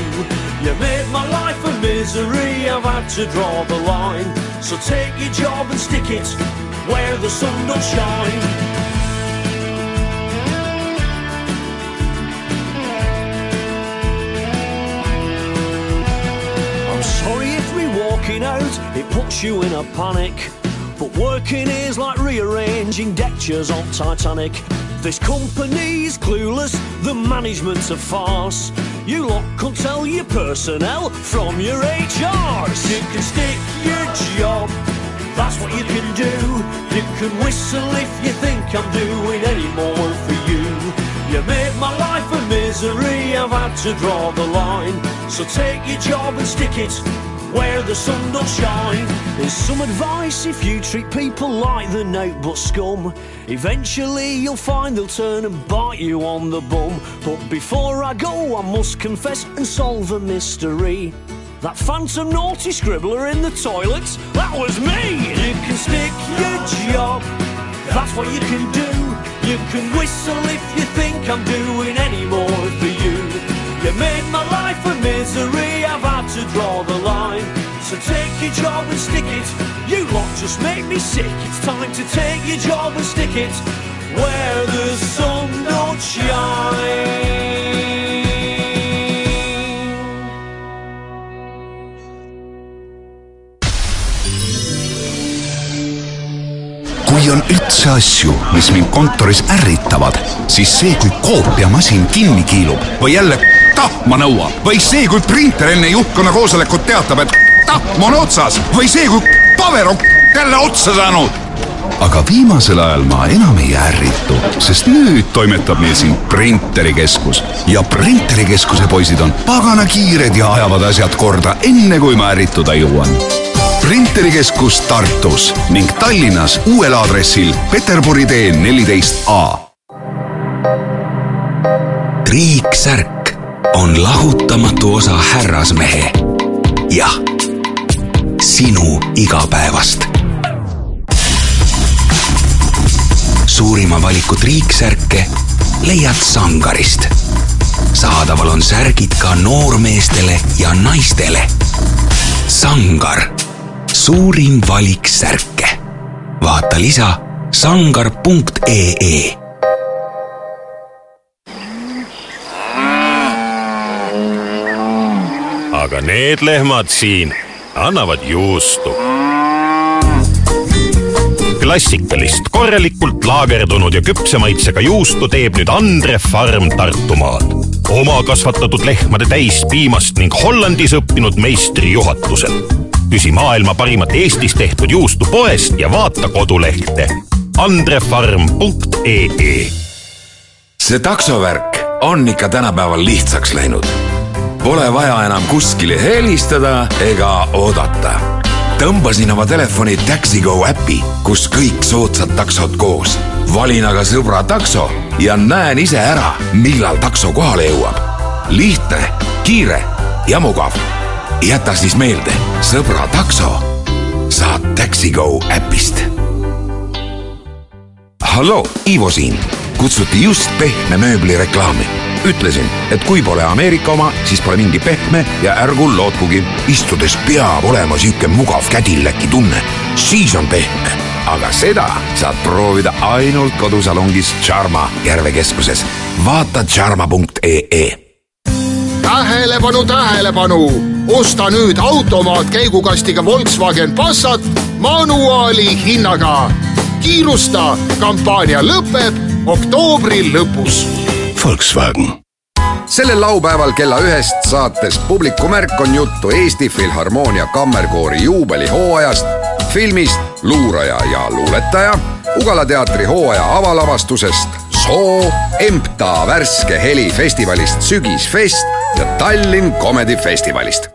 You made my life a misery, I've had to draw the line. So take your job and stick it where the sun don't shine. Sorry if me walking out, it puts you in a panic. But working is like rearranging deck chairs on Titanic. This company's clueless, the management's a farce. You lot can tell your personnel from your HRs. You can stick your job, that's what you can do. You can whistle if you think I'm doing any more for you. Made my life a misery, I've had to draw the line. So take your job and stick it where the sun don't shine. There's some advice if you treat people like the notebook scum. Eventually you'll find they'll turn and bite you on the bum. But before I go, I must confess and solve a mystery. That phantom naughty scribbler in the toilet, that was me! You can stick your job, that's what you can do. You can whistle if you think I'm doing any more for you. You made my life a misery, I've had to draw the line. So take your job and stick it. You lot just make me sick. It's time to take your job and stick it where the sun don't shine. On üldse asju, mis mind kontoris ärritavad, siis see, kui koopiamasin kinni kiilub või jälle tahma nõuab. Või see, kui printer enne juhtkonna koosolekut teatab, et tahm on otsas. Või see, kui paber on jälle otsa saanud. aga viimasel ajal ma enam ei ärritu, sest nüüd toimetab meil siin printerikeskus. Ja printerikeskuse poisid on pagana kiired ja ajavad asjad korda, enne kui ma ärrituda jõuan printerikeskus Tartus ning Tallinnas uuel aadressil Peterburi tee neliteist A. triiksärk on lahutamatu osa härrasmehe, jah, sinu igapäevast. suurima valiku triiksärke leiad Sangarist. saadaval on särgid ka noormeestele ja naistele. Sangar suurim valik särke. vaata lisa sangar.ee aga need lehmad siin annavad juustu. klassikalist, korralikult laagerdunud ja küpse maitsega juustu teeb nüüd Andre Farm Tartumaal. oma kasvatatud lehmade täispiimast ning Hollandis õppinud meistri juhatusel. Küsi maailma parimat Eestis tehtud juustu poest ja vaata kodulehte andrefarm.ee see taksovärk on ikka tänapäeval lihtsaks läinud. Pole vaja enam kuskile helistada ega oodata. tõmbasin oma telefoni Taxigo äpi, kus kõik soodsad taksod koos. valin aga sõbra takso ja näen ise ära, millal takso kohale jõuab. lihtne, kiire ja mugav. Jäta siis meelde, sõbra takso saad Taxigo äpist halloo, Ivo siin. kutsuti just pehme mööbli reklaami. ütlesin, et kui pole Ameerika oma, siis pole mingi pehme ja ärgu lootkugi. istudes peab olema sihuke mugav kädilläki tunne, siis on pehme. aga seda saad proovida ainult kodusalongis Charma Järve keskuses. vaata charma.ee tähelepanu, tähelepanu! Osta nüüd automaat käigukastiga Volkswagen Passat manuaali hinnaga. kiirusta, kampaania lõpeb oktoobri lõpus. Volkswagen. sellel laupäeval kella ühest saates Publiku märk on juttu Eesti Filharmoonia Kammerkoori juubelihooajast, filmist Luuraja ja luuletaja, Ugala teatri hooaja avalavastusest, Soo, EMTA värske heli festivalist Sügisfest ja Tallinn Comedy Festivalist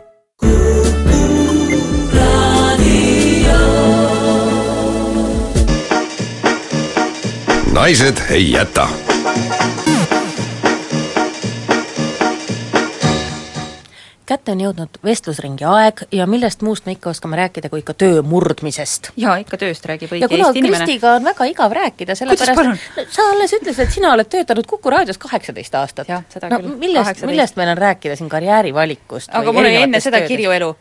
naised ei jäta. Kätte on jõudnud vestlusringi aeg ja millest muust me ikka oskame rääkida, kui ikka töö murdmisest. jaa, ikka tööst räägib õige Eesti inimene. Kristiga on väga igav rääkida, sellepärast sa alles ütlesid, et sina oled töötanud Kuku raadios kaheksateist aastat. no millest, 18. millest meil on rääkida siin karjäärivalikust aga mul oli enne seda kirjuelu.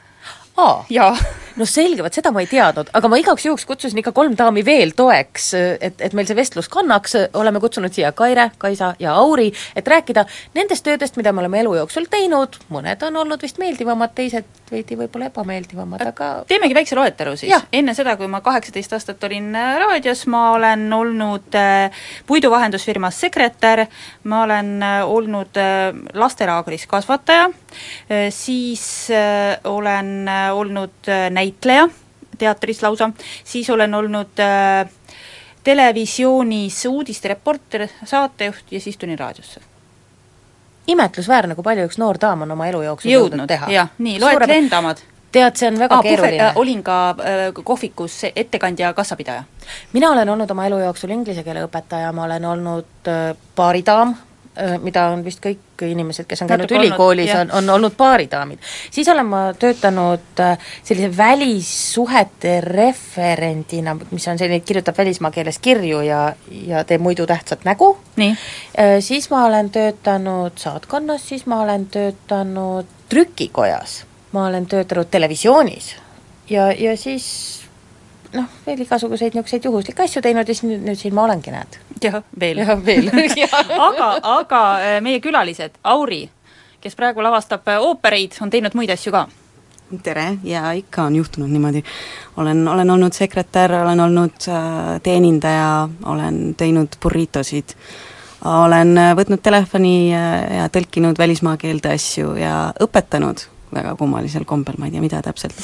aa, jaa. No selge, vot seda ma ei teadnud, aga ma igaks juhuks kutsusin ikka kolm daami veel toeks, et, et meil see vestlus kannaks, oleme kutsunud siia Kaire, Kaisa ja Auri, et rääkida nendest töödest, mida me oleme elu jooksul teinud, mõned on olnud vist meeldivamad, teised veidi võib-olla ebameeldivamad, aga teemegi väikse loetelu siis. enne seda, kui ma kaheksateist aastat olin äh, raadios, ma olen olnud äh, puiduvahendusfirmas sekretär, ma olen äh, olnud lastelaagris kasvataja. Siis olen olnud äh, näitleja teatris lausa, siis olen olnud äh, televisioonis uudistereporter, saatejuht ja siis tulin raadiosse. imetlusväärne, kui palju üks noor daam on oma elu jooksul jõudnud, jah, nii, loetle enda omad. tead, see on väga Aa, keeruline äh, olin ka äh, kohvikus ettekandja ja kassapidaja. mina olen olnud oma elu jooksul inglise keele õpetaja, ma olen olnud äh, baaridaam, mida on vist kõik inimesed, kes on käinud ülikoolis, on, on olnud baaridaamid. siis olen ma töötanud äh, sellise välissuhete referendina, mis on selline, kirjutab välismaa keeles kirju ja, ja teeb muidu tähtsat nägu. nii. Siis ma olen töötanud saatkonnas, siis ma olen töötanud trükikojas, ma olen töötanud televisioonis ja, ja siis noh, veel igasuguseid niisuguseid juhuslikke asju teinud ja siis nüüd, nüüd siin ma olengi, näed. jah, veel. jah, veel aga, aga äh, meie külalised, Auri, kes praegu lavastab äh, oopereid, on teinud muid asju ka. tere ja ikka on juhtunud niimoodi. olen, olen olnud sekretär, olen olnud äh, teenindaja, olen teinud burritosid, olen äh, võtnud telefoni äh, ja tõlkinud välismaa keelde asju ja õpetanud väga kummalisel kombel, ma ei tea, mida täpselt.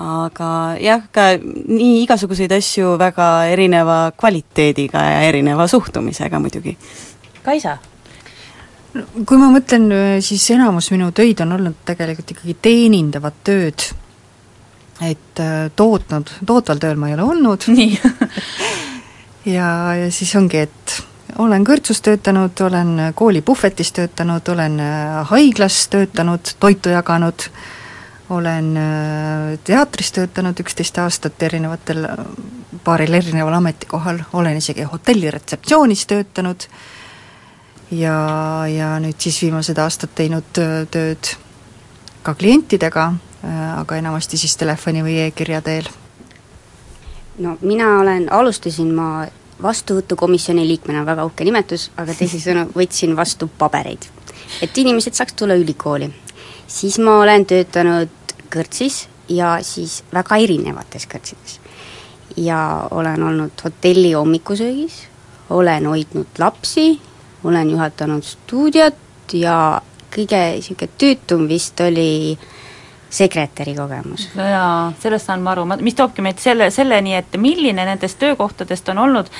Aga jah, ka nii igasuguseid asju väga erineva kvaliteediga ja erineva suhtumisega muidugi. Kaisa? kui ma mõtlen, siis enamus minu töid on olnud tegelikult ikkagi teenindavad tööd. et äh, tootnud, tootval tööl ma ei ole olnud. nii ja, ja siis ongi, et olen kõrtsus töötanud, olen kooli puhvetis töötanud, olen äh, haiglas töötanud, toitu jaganud, olen äh, teatris töötanud üksteist aastat erinevatel, paaril erineval ametikohal, olen isegi hotelli retseptsioonis töötanud ja, ja nüüd siis viimased aastad teinud öö, tööd ka klientidega, aga enamasti siis telefoni või e-kirja teel. no mina olen, alustasin ma vastuvõtukomisjoni liikmena, väga uhke nimetus, aga teisisõnu võtsin vastu pabereid, et inimesed saaks tulla ülikooli. Siis ma olen töötanud kõrtsis ja siis väga erinevates kõrtsides. ja olen olnud hotelli hommikusöögis, olen hoidnud lapsi, olen juhatanud stuudiot ja kõige niisugune tüütum vist oli sekretäri kogemus. no jaa, sellest saan ma aru, mis toobki meid selle, selleni, et milline nendest töökohtadest on olnud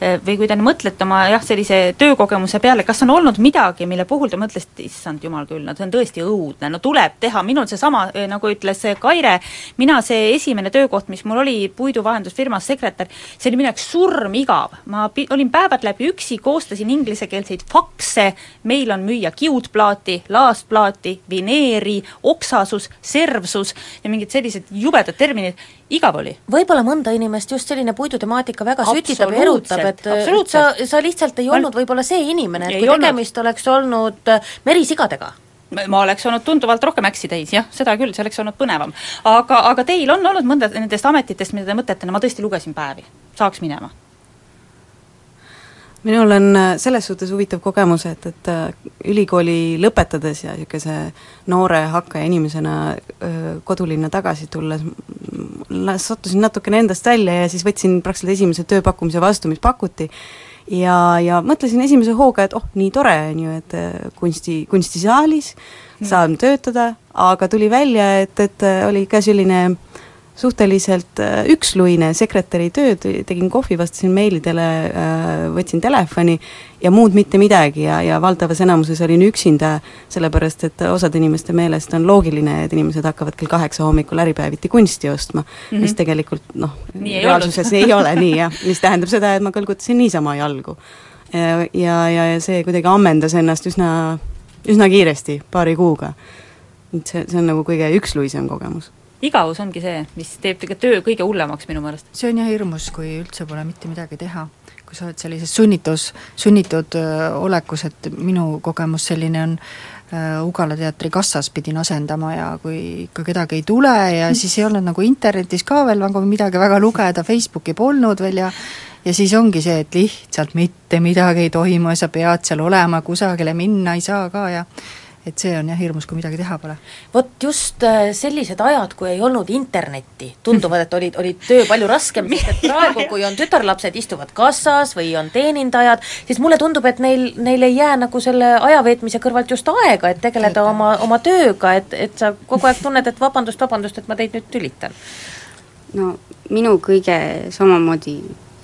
või kui te mõtlete oma jah, sellise töökogemuse peale, kas on olnud midagi, mille puhul te mõtlesite, issand jumal küll, no see on tõesti õudne, no tuleb teha, minul seesama, eh, nagu ütles eh, Kaire, mina see esimene töökoht, mis mul oli puiduvahendusfirmas sekretär, see oli minu jaoks surmigav. ma pi-, olin päevad läbi üksi, koostasin inglisekeelseid fakse, meil on müüa kiudplaati, laastplaati, vineeri, oksasus, servsus ja mingid sellised jubedad terminid, igav oli. võib-olla mõnda inimest just selline puidutemaatika väga sütitab ja erutab, et et sa, sa lihtsalt ei olnud võib-olla see inimene, et kui olnud. tegemist oleks olnud äh, merisigadega, ma ma oleks olnud tunduvalt rohkem äksi täis, jah, seda küll, see oleks olnud põnevam. aga, aga teil on olnud mõnda nendest ametitest, mida te mõtlete, no ma tõesti lugesin päevi, saaks minema? Minul on äh, selles suhtes huvitav kogemus, et, et äh, ülikooli lõpetades ja niisuguse noore hakkaja inimesena öö, kodulinna tagasi tulles m- la- sattusin natukene endast välja ja siis võtsin praktiliselt esimese tööpakkumise vastu, mis pakuti, ja, ja mõtlesin esimese hooga, et oh, nii tore, on ju, et äh, kunsti, kunstisaalis saan töötada, aga tuli välja, et, et äh, oli ka selline suhteliselt äh, üksluine sekretäri tööd, tegin kohvi, vastasin meilidele, võtsin telefoni ja muud mitte midagi ja, ja valdavas enamuses olin üksinda, sellepärast et osade inimeste meelest on loogiline, et inimesed hakkavad kell kaheksa hommikul äripäeviti kunsti ostma mm, -hmm. mis tegelikult noh, reaalsuses ei ole nii jah, mis tähendab seda, et ma kõlgutasin niisama jalgu. ja, ja, ja see kuidagi ammendas ennast üsna, üsna kiiresti, paari kuuga. et see, see on nagu kõige üksluisem kogemus igavus ongi see, mis teeb töö kõige hullemaks minu meelest. see on jah hirmus, kui üldse pole mitte midagi teha kui sa oled sellises sunnitus, sunnitud öö, olekus, et minu kogemus selline on, Ugala teatri kassas pidin asendama ja kui ikka kedagi ei tule ja siis ei olnud nagu internetis ka veel nagu midagi väga lugeda, Facebooki polnud veel ja ja siis ongi see, et lihtsalt mitte midagi ei toimu ja sa pead seal olema, kusagile minna ei saa ka ja et see on jah hirmus, kui midagi teha pole. vot just äh, sellised ajad, kui ei olnud internetti, tunduvad, et olid, olid töö palju raskem, sest et praegu, kui on tütarlapsed, istuvad kassas või on teenindajad, siis mulle tundub, et neil, neil ei jää nagu selle aja veetmise kõrvalt just aega, et tegeleda oma, oma tööga, et, et sa kogu aeg tunned, et vabandust, vabandust, et ma teid nüüd tülitan. no minu kõige samamoodi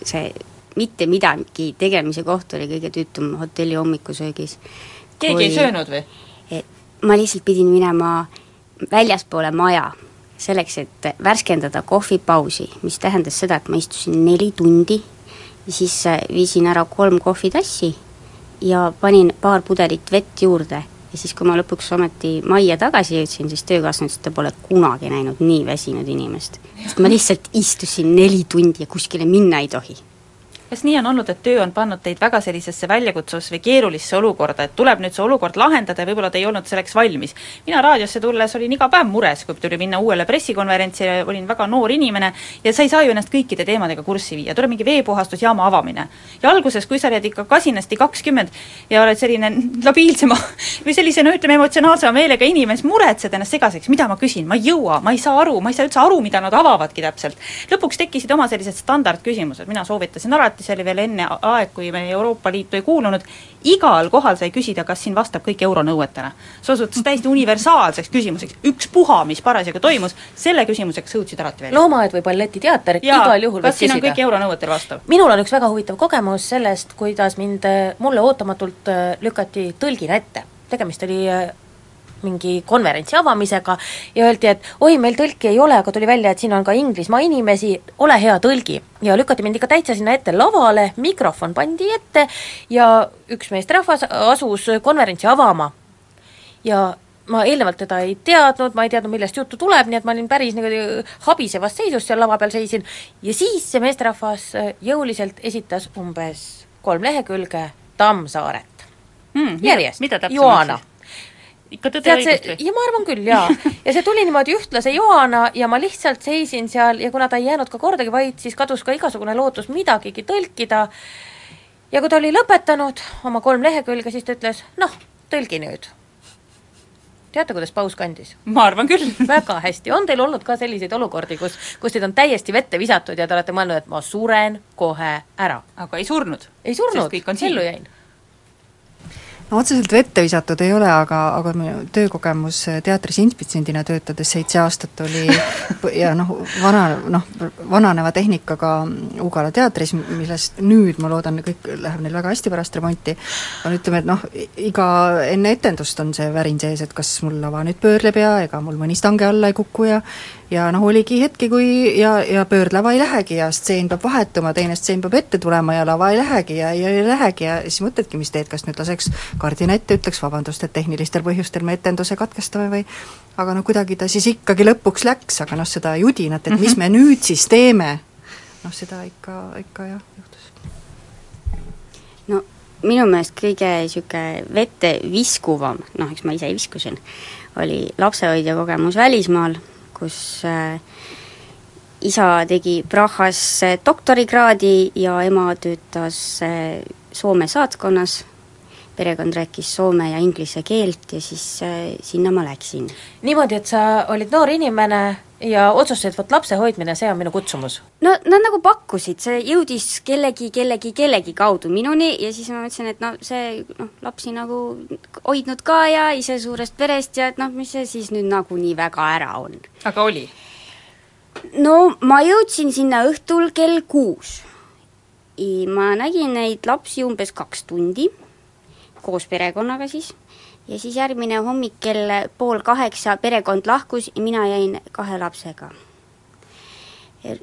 see mitte midagi tegemise koht oli kõige tüütum hotelli hommikusöögis. keegi kui... ei söönud või? Ma lihtsalt pidin minema väljaspoole maja, selleks, et värskendada kohvipausi, mis tähendas seda, et ma istusin neli tundi ja siis äh, viisin ära kolm kohvitassi ja panin paar pudelit vett juurde ja siis, kui ma lõpuks ometi majja tagasi jõudsin, siis töökaaslane ütles, et ta pole kunagi näinud nii väsinud inimest. sest ma lihtsalt istusin neli tundi ja kuskile minna ei tohi kas nii on olnud, et töö on pannud teid väga sellisesse väljakutsusse või keerulisse olukorda, et tuleb nüüd see olukord lahendada ja võib-olla te ei olnud selleks valmis? mina raadiosse tulles olin iga päev mures, kui tuli minna uuele pressikonverentsile, olin väga noor inimene ja sa ei saa ju ennast kõikide teemadega kurssi viia, tuleb mingi veepuhastusjaama avamine. ja alguses, kui sa oled ikka kasinasti kakskümmend ja oled selline labiilsema või sellise no ütleme, emotsionaalsema meelega inimene, siis muretsed ennast segaseks, mida ma küsin, ma ei jõua, ma ei saa aru, ma ei saa üldse aru, mida nad avavadki täpselt. lõpuks tekkisid oma sellised standardküsimused, mina soovitasin alati alati, see oli veel enne aeg, kui me Euroopa Liitu ei kuulunud, igal kohal sai küsida, kas siin vastab kõik euronõuetele. see osutus täiesti universaalseks küsimuseks, ükspuha, mis parasjagu toimus, selle küsimusega sa jõudsid alati välja. loomaaed või balletiteater, igal juhul kas siin on kõik euronõuetele vastav? minul on üks väga huvitav kogemus sellest, kuidas mind, mulle ootamatult äh, lükati tõlgina ette. tegemist oli äh, mingi konverentsi avamisega ja öeldi, et oi, meil tõlki ei ole, aga tuli välja, et siin on ka Inglismaa inimesi, ole hea, tõlgi. ja lükati mind ikka täitsa sinna ette lavale, mikrofon pandi ette ja üks meesterahvas asus konverentsi avama. ja ma eelnevalt teda ei teadnud, ma ei teadnud, millest juttu tuleb, nii et ma olin päris niimoodi habisevas seisus seal lava peal seisin. Ja siis see meesterahvas jõuliselt esitas umbes kolm lehekülge Tammsaaret. Hmm, järjest, Joana ikka tõde ja õigust või? ja ma arvan küll, jaa. ja see tuli niimoodi ühtlase joana ja ma lihtsalt seisin seal ja kuna ta ei jäänud ka kordagi vait, siis kadus ka igasugune lootus midagigi tõlkida, ja kui ta oli lõpetanud oma kolm lehekülge, siis ta ütles, noh, tõlgi nüüd. teate, kuidas paus kandis? ma arvan küll. väga hästi, on teil olnud ka selliseid olukordi, kus, kus teid on täiesti vette visatud ja te olete mõelnud, et ma suren kohe ära? aga ei surnud? ei surnud, ellu jäin no otseselt vette visatud ei ole, aga, aga minu töökogemus teatris inspitsendina töötades seitse aastat oli ja noh, vana, noh, vananeva tehnikaga Ugala teatris, millest nüüd ma loodan, kõik läheb neil väga hästi pärast remonti, on ütleme, et noh, iga, enne etendust on see värin sees, et kas mul lava nüüd pöörleb ja ega mul mõni stange alla ei kuku ja ja noh, oligi hetki, kui ja, ja pöördlava ei lähegi ja stseen peab vahetuma, teine stseen peab ette tulema ja lava ei lähegi ja, ja ei lähegi ja siis mõtledki, mis teed, kas nüüd laseks kardina ette, ütleks vabandust, et tehnilistel põhjustel me etenduse katkestame või aga no kuidagi ta siis ikkagi lõpuks läks, aga noh, seda judinat, et mis mhm. me nüüd siis teeme, noh seda ikka, ikka jah, juhtus. no minu meelest kõige niisugune vette viskuvam, noh, eks ma ise viskusin, oli lapsehoidja kogemus välismaal kus äh, isa tegi Prahas äh, doktorikraadi ja ema töötas äh, Soome saatkonnas, perekond rääkis soome ja inglise keelt ja siis sinna ma läksin. niimoodi, et sa olid noor inimene, ja otsustasid, vot lapse hoidmine, see on minu kutsumus. no nad nagu pakkusid, see jõudis kellegi, kellegi, kellegi kaudu minuni ja siis ma mõtlesin, et no see noh, lapsi nagu hoidnud ka ja ise suurest perest ja et noh, mis see siis nüüd nagu nii väga ära on. aga oli? no ma jõudsin sinna õhtul kell kuus. ma nägin neid lapsi umbes kaks tundi, koos perekonnaga siis ja siis järgmine hommik kell pool kaheksa perekond lahkus ja mina jäin kahe lapsega.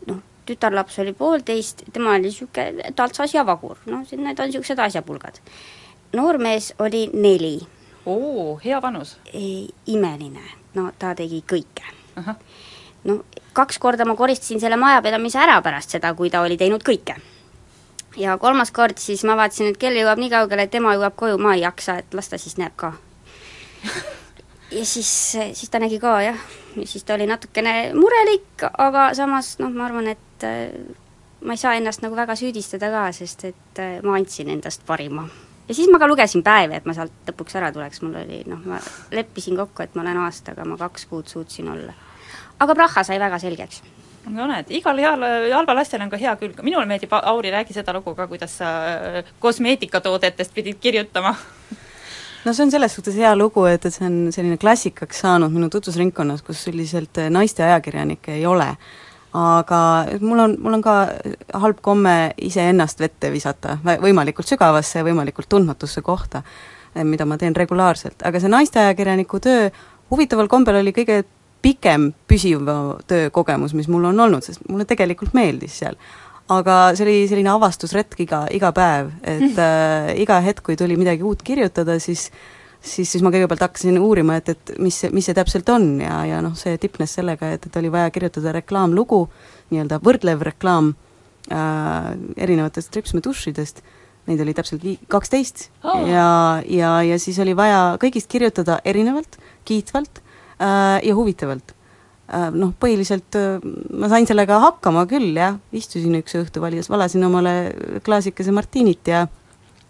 noh, tütarlaps oli poolteist, tema oli niisugune taltsas ja vagur, noh, need on niisugused asjapulgad. noormees oli neli. oo, hea vanus. imeline, no ta tegi kõike. no kaks korda ma koristasin selle majapidamise ära pärast seda, kui ta oli teinud kõike ja kolmas kord siis ma vaatasin, et kell jõuab nii kaugele, et tema jõuab koju, ma ei jaksa, et las ta siis näeb ka ja siis, siis ta nägi ka jah, ja siis ta oli natukene murelik, aga samas noh, ma arvan, et äh, ma ei saa ennast nagu väga süüdistada ka, sest et äh, ma andsin endast parima. ja siis ma ka lugesin päevi, et ma sealt lõpuks ära tuleks, mul oli noh, ma leppisin kokku, et ma olen aastaga, ma kaks kuud suutsin olla. aga Praha sai väga selgeks. No näed, igal heal, halval asjal on ka hea külg, minule meeldib, Auri, räägi seda lugu ka, kuidas sa äh, kosmeetikatoodetest pidid kirjutama no see on selles suhtes hea lugu, et, et see on selline klassikaks saanud minu tutvusringkonnas, kus selliselt eh, naiste ajakirjanikke ei ole. aga mul on, mul on ka halb komme iseennast vette visata, võimalikult sügavasse ja võimalikult tundmatusse kohta, eh, mida ma teen regulaarselt, aga see naiste ajakirjaniku töö huvitaval kombel oli kõige pikem püsiva töökogemus, mis mul on olnud, sest mulle tegelikult meeldis seal aga see oli selline avastusretk iga, iga päev, et mm. äh, iga hetk, kui tuli midagi uut kirjutada, siis siis, siis ma kõigepealt hakkasin uurima, et, et mis see, mis see täpselt on ja, ja noh, see tipnes sellega, et, et oli vaja kirjutada reklaamlugu, nii-öelda võrdlev reklaam äh, erinevatest tripsmedušidest, neid oli täpselt vii-, kaksteist oh. ja, ja, ja siis oli vaja kõigist kirjutada erinevalt, kiitvalt äh, ja huvitavalt noh, põhiliselt äh, ma sain sellega hakkama küll, jah, istusin üks õhtu valjas, valasin omale klaasikese Martinit ja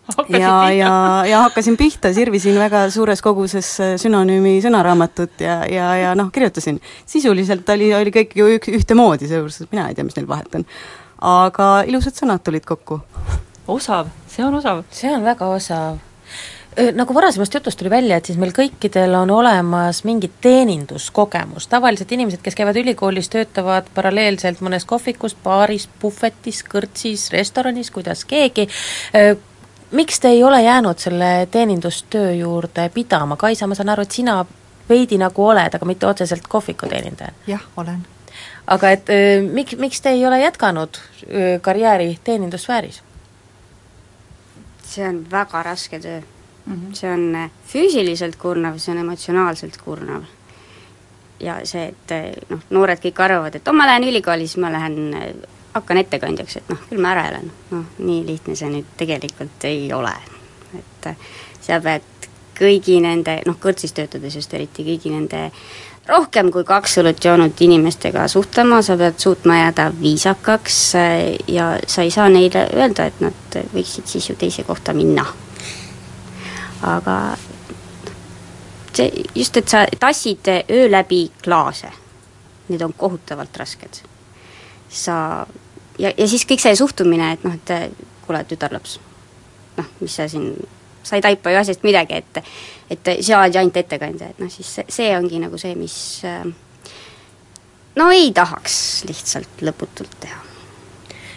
Hakkasid ja, ja, ja hakkasin pihta, sirvisin väga suures koguses äh, sünonüümi sõnaraamatut ja, ja, ja noh, kirjutasin. sisuliselt oli, oli kõik ju ük, ühtemoodi, et mina ei tea, mis neil vahet on. aga ilusad sõnad tulid kokku. osav, see on osav. see on väga osav nagu varasemast jutust tuli välja, et siis meil kõikidel on olemas mingi teeninduskogemus, tavaliselt inimesed, kes käivad ülikoolis, töötavad paralleelselt mõnes kohvikus, baaris, puhvetis, kõrtsis, restoranis, kuidas keegi, miks te ei ole jäänud selle teenindustöö juurde pidama, Kaisa, ma saan aru, et sina veidi nagu oled, aga mitte otseselt kohviku teenindaja? jah, olen. aga et miks, miks te ei ole jätkanud karjääri teenindussfääris? see on väga raske töö mm. -hmm. see on äh, füüsiliselt kurnav, see on emotsionaalselt kurnav. ja see, et äh, noh, noored kõik arvavad, et oh, ma lähen ülikooli, siis ma lähen äh, hakkan ettekandjaks, et noh, küll ma ära elan. noh, nii lihtne see nüüd tegelikult ei ole. et sa pead kõigi nende, noh, kõrtsis töötades just eriti, kõigi nende rohkem kui kaks õlut joonud inimestega suhtlema, sa pead suutma jääda viisakaks ja sa ei saa neile öelda, et nad võiksid siis ju teise kohta minna aga see just, et sa tassid öö läbi klaase, need on kohutavalt rasked. sa, ja, ja siis kõik see suhtumine, et noh, et kuule, tütarlaps, noh, mis sa siin, sa ei taipa ju asjast midagi, et et sa oled ju ainult ettekandja, et noh, siis see, see ongi nagu see, mis no ei tahaks lihtsalt lõputult teha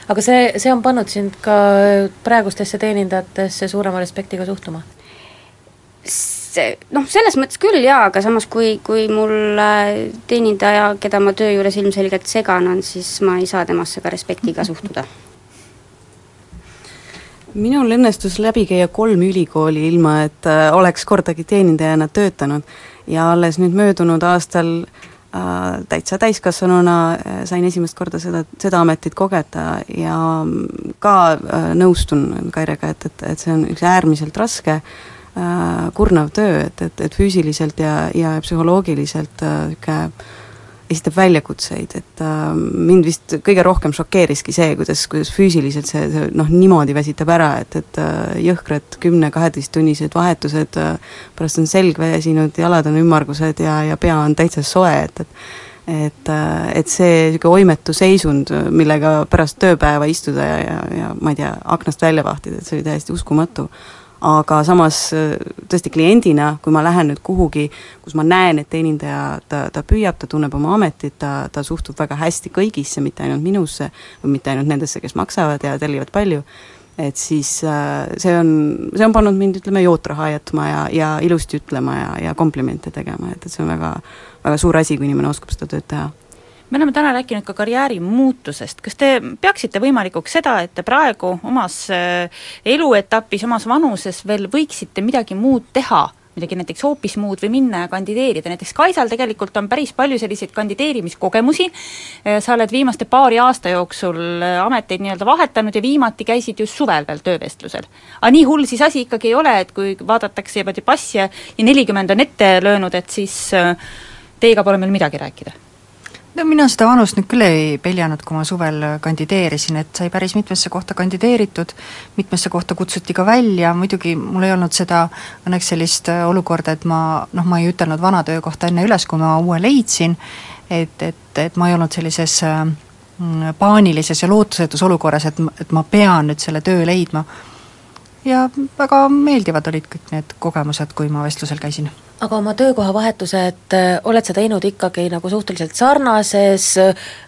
aga see, see on pannud sind ka praegustesse teenindajatesse suurema respektiga suhtuma? See noh, selles mõttes küll jaa, aga samas kui, kui mul äh, teenindaja, keda ma töö juures ilmselgelt segan, on, siis ma ei saa temasse ka respektiga suhtuda. minul õnnestus läbi käia kolm ülikooli, ilma et äh, oleks kordagi teenindajana töötanud ja alles nüüd möödunud aastal äh, täitsa täiskasvanuna äh, sain esimest korda seda, seda ametit kogeda ja ka äh, nõustun Kairega, et, et, et see on üks äärmiselt raske äh, äh, kurnav töö, et, et, et füüsiliselt ja, ja psühholoogiliselt niisugune äh, esitab väljakutseid, et äh, mind vist kõige rohkem šokeeriski see, kuidas, kuidas füüsiliselt see, see noh, niimoodi väsitab ära, et, et äh, jõhkrad kümne-kaheteisttunnised vahetused äh,, pärast on selg väsinud, jalad on ümmargused ja, ja pea on täitsa soe, et, et et, et see niisugune oimetu seisund, millega pärast tööpäeva istuda ja, ja, ja ma ei tea, aknast välja vahtida, et see oli täiesti uskumatu aga samas tõesti kliendina, kui ma lähen nüüd kuhugi, kus ma näen, et teenindaja, ta, ta püüab, ta tunneb oma ametit, ta, ta suhtub väga hästi kõigisse, mitte ainult minusse või mitte ainult nendesse, kes maksavad ja tellivad palju, et siis see on, see on pannud mind, ütleme, jootraha jätma ja, ja ilusti ütlema ja, ja komplimente tegema, et, et see on väga, väga suur asi, kui inimene oskab seda tööd teha me oleme täna rääkinud ka karjääri muutusest, kas te peaksite võimalikuks seda, et te praegu omas eluetapis, omas vanuses veel võiksite midagi muud teha, midagi näiteks hoopis muud või minna ja kandideerida, näiteks Kaisal tegelikult on päris palju selliseid kandideerimiskogemusi, sa oled viimaste paari aasta jooksul ameteid nii-öelda vahetanud ja viimati käisid just suvel veel töövestlusel. aga nii hull siis asi ikkagi ei ole, et kui vaadatakse niimoodi passi ja nelikümmend on ette löönud, et siis teiega pole meil midagi rääkida no mina seda vanust nüüd küll ei peljanud, kui ma suvel kandideerisin, et sai päris mitmesse kohta kandideeritud, mitmesse kohta kutsuti ka välja, muidugi mul ei olnud seda õnneks sellist olukorda, et ma noh, ma ei ütelnud vana töökohta enne üles, kui ma uue leidsin, et, et, et ma ei olnud sellises mm, paanilises ja lootusetus olukorras, et, et ma pean nüüd selle töö leidma. Ja väga meeldivad olid kõik need kogemused, kui ma vestlusel käisin aga oma töökohavahetused, oled sa teinud ikkagi nagu suhteliselt sarnases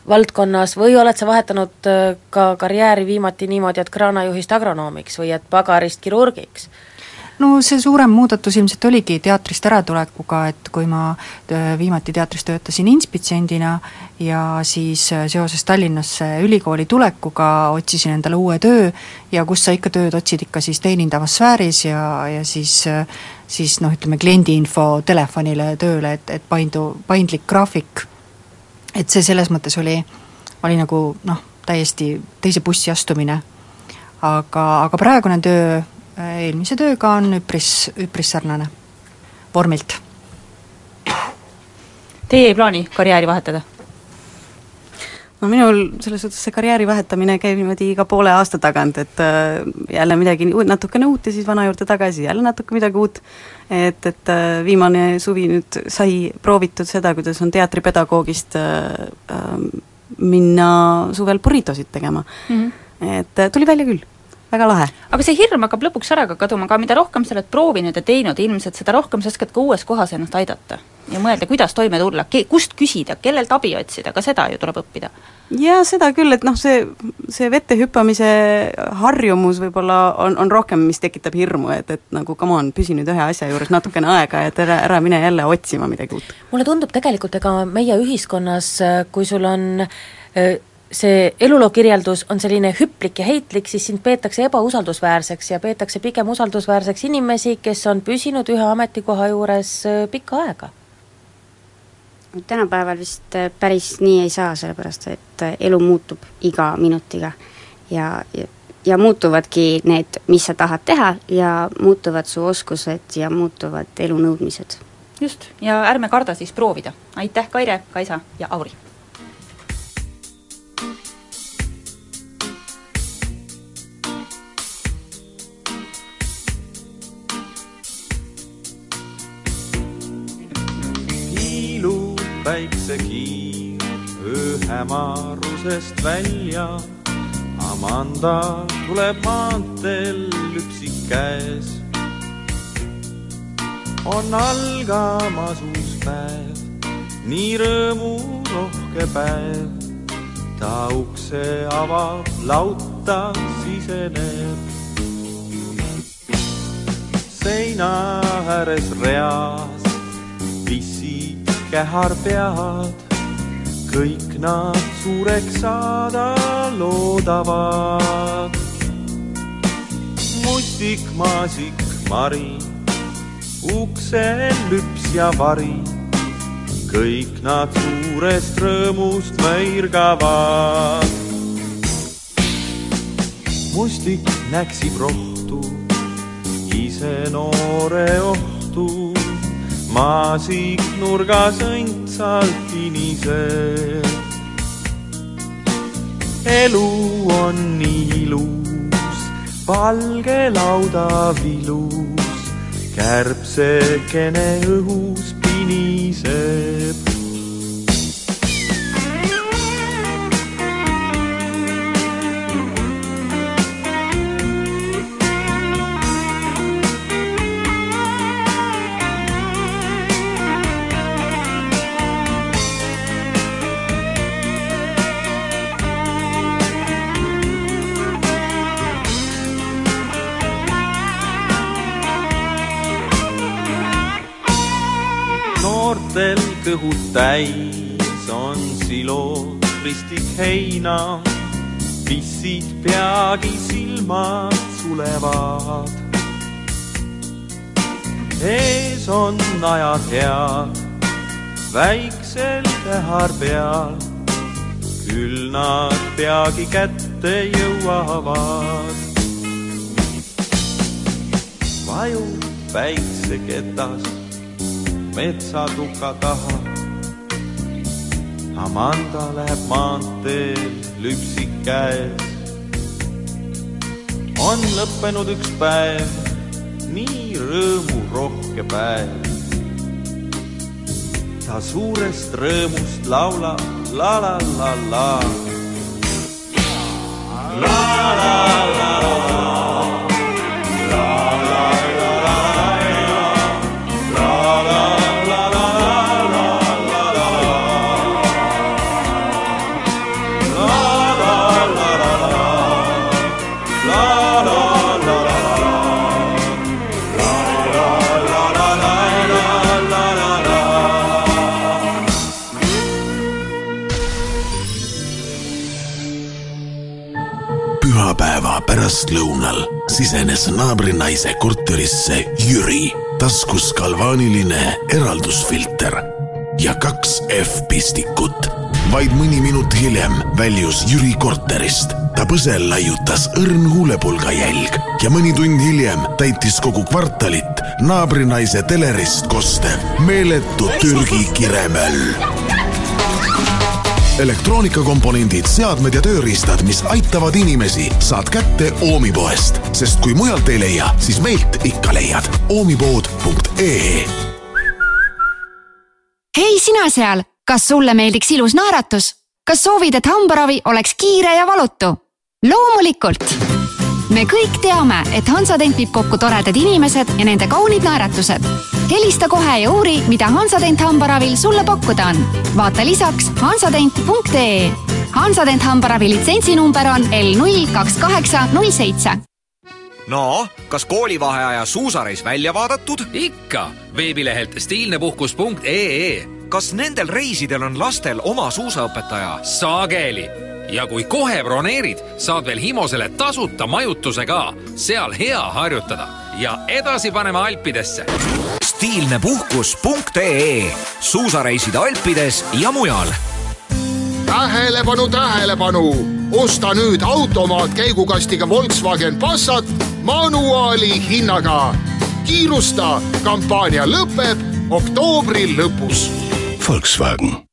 valdkonnas või oled sa vahetanud ka karjääri viimati niimoodi, et kraanajuhist agronoomiks või et pagarist kirurgiks? No see suurem muudatus ilmselt oligi teatrist äratulekuga, et kui ma viimati teatris töötasin inspitsendina ja siis seoses Tallinnasse ülikooli tulekuga otsisin endale uue töö ja kus sa ikka tööd otsid, ikka siis teenindavas sfääris ja, ja siis siis noh, ütleme kliendiinfo telefonile tööle, et, et paindu, paindlik graafik, et see selles mõttes oli, oli nagu noh, täiesti teise bussi astumine. aga, aga praegune töö eelmise tööga on üpris, üpris sarnane vormilt. Teie ei plaani karjääri vahetada? no minul selles suhtes see karjääri vahetamine käib niimoodi iga poole aasta tagant, et äh, jälle midagi natukene uut ja siis vana juurde tagasi, jälle natuke midagi uut, et, et äh, viimane suvi nüüd sai proovitud seda, kuidas on teatripedagoogist äh, äh, minna suvel burritosid tegema mm. -hmm. et tuli välja küll väga lahe. aga see hirm hakkab lõpuks ära ka kaduma, aga mida rohkem sa oled proovinud ja teinud, ilmselt seda rohkem sa oskad ka uues kohas ennast aidata. ja mõelda, kuidas toime tulla, ke-, kust küsida, kellelt abi otsida, ka seda ju tuleb õppida. jaa, seda küll, et noh, see, see vette hüppamise harjumus võib-olla on, on rohkem, mis tekitab hirmu, et, et nagu come on, püsi nüüd ühe asja juures natukene aega, et ära, ära mine jälle otsima midagi uut. mulle tundub tegelikult, ega meie ühiskonnas, kui sul on see eluloo kirjeldus on selline hüplik ja heitlik, siis sind peetakse ebausaldusväärseks ja peetakse pigem usaldusväärseks inimesi, kes on püsinud ühe ametikoha juures äh, pikka aega. tänapäeval vist äh, päris nii ei saa, sellepärast et äh, elu muutub iga minutiga ja, ja ja muutuvadki need, mis sa tahad teha ja muutuvad su oskused ja muutuvad elunõudmised. just, ja ärme karda siis proovida. aitäh, Kaire, Kaisa ja Auri! Päiksekiir öö hämarusest välja. Amanda tuleb maanteel lüpsik käes. on algamas uus päev, nii rõõmurohke päev. ta ukse avab, lauta siseneb. seina ääres reas käharpead, kõik nad suureks saada loodavad. mustik, maasik, mari, uksel lüps ja vari, kõik nad suurest rõõmust mõirgavad. mustik näksib rohtu, ise noore ohtu maasik nurgas õndsalt iniseb. elu on nii ilus, valge laudav ilus, kärbsekene õhus piniseb. Kõhud täis on silos ristik heina, mis siit peagi silmad sulevad. ees on ajad head, väiksel kehar peal, küll nad peagi kätte jõuavad. vajub päikseketas metsatuka taha. Amanda läheb maanteel lüpsik käes. on lõppenud üks päev, nii rõõmurohke päev. ta suurest rõõmust laulab la la la la. La la la la. pühapäeva pärastlõunal sisenes naabrinaise korterisse Jüri, taskus galvaaniline eraldusfilter ja kaks F-pistikut. vaid mõni minut hiljem väljus Jüri korterist. ta põsel laiutas õrn huulepulga jälg ja mõni tund hiljem täitis kogu kvartalit naabrinaise telerist kostev meeletu Türgi kiremöll elektroonikakomponendid, seadmed ja tööriistad, mis aitavad inimesi, saad kätte Oomi poest, sest kui mujalt ei leia, siis meilt ikka leiad. oomipood.ee hei sina seal, kas sulle meeldiks ilus naeratus? kas soovid, et hambaravi oleks kiire ja valutu? loomulikult! me kõik teame, et Hansatent viib kokku toredad inimesed ja nende kaunid naeratused. Helista kohe ja uuri, mida Hansatent hambaravil sulle pakkuda on. vaata lisaks hansatent.ee. Hansatent hambaravi litsentsinumber on L null kaks kaheksa null seitse no, kas koolivaheaja suusareis välja vaadatud? ikka, veebilehelt stiilnepuhkus.ee. kas nendel reisidel on lastel oma suusaõpetaja? sageli ja kui kohe broneerid, saad veel Himosele tasuta majutuse ka, seal hea harjutada ja edasi paneme Alpidesse. stiilnepuhkus.ee suusareisid Alpides ja mujal. tähelepanu, tähelepanu, osta nüüd automaat käigukastiga Volkswagen Passat manuaali hinnaga. kiirusta, kampaania lõpeb oktoobri lõpus. Volkswagen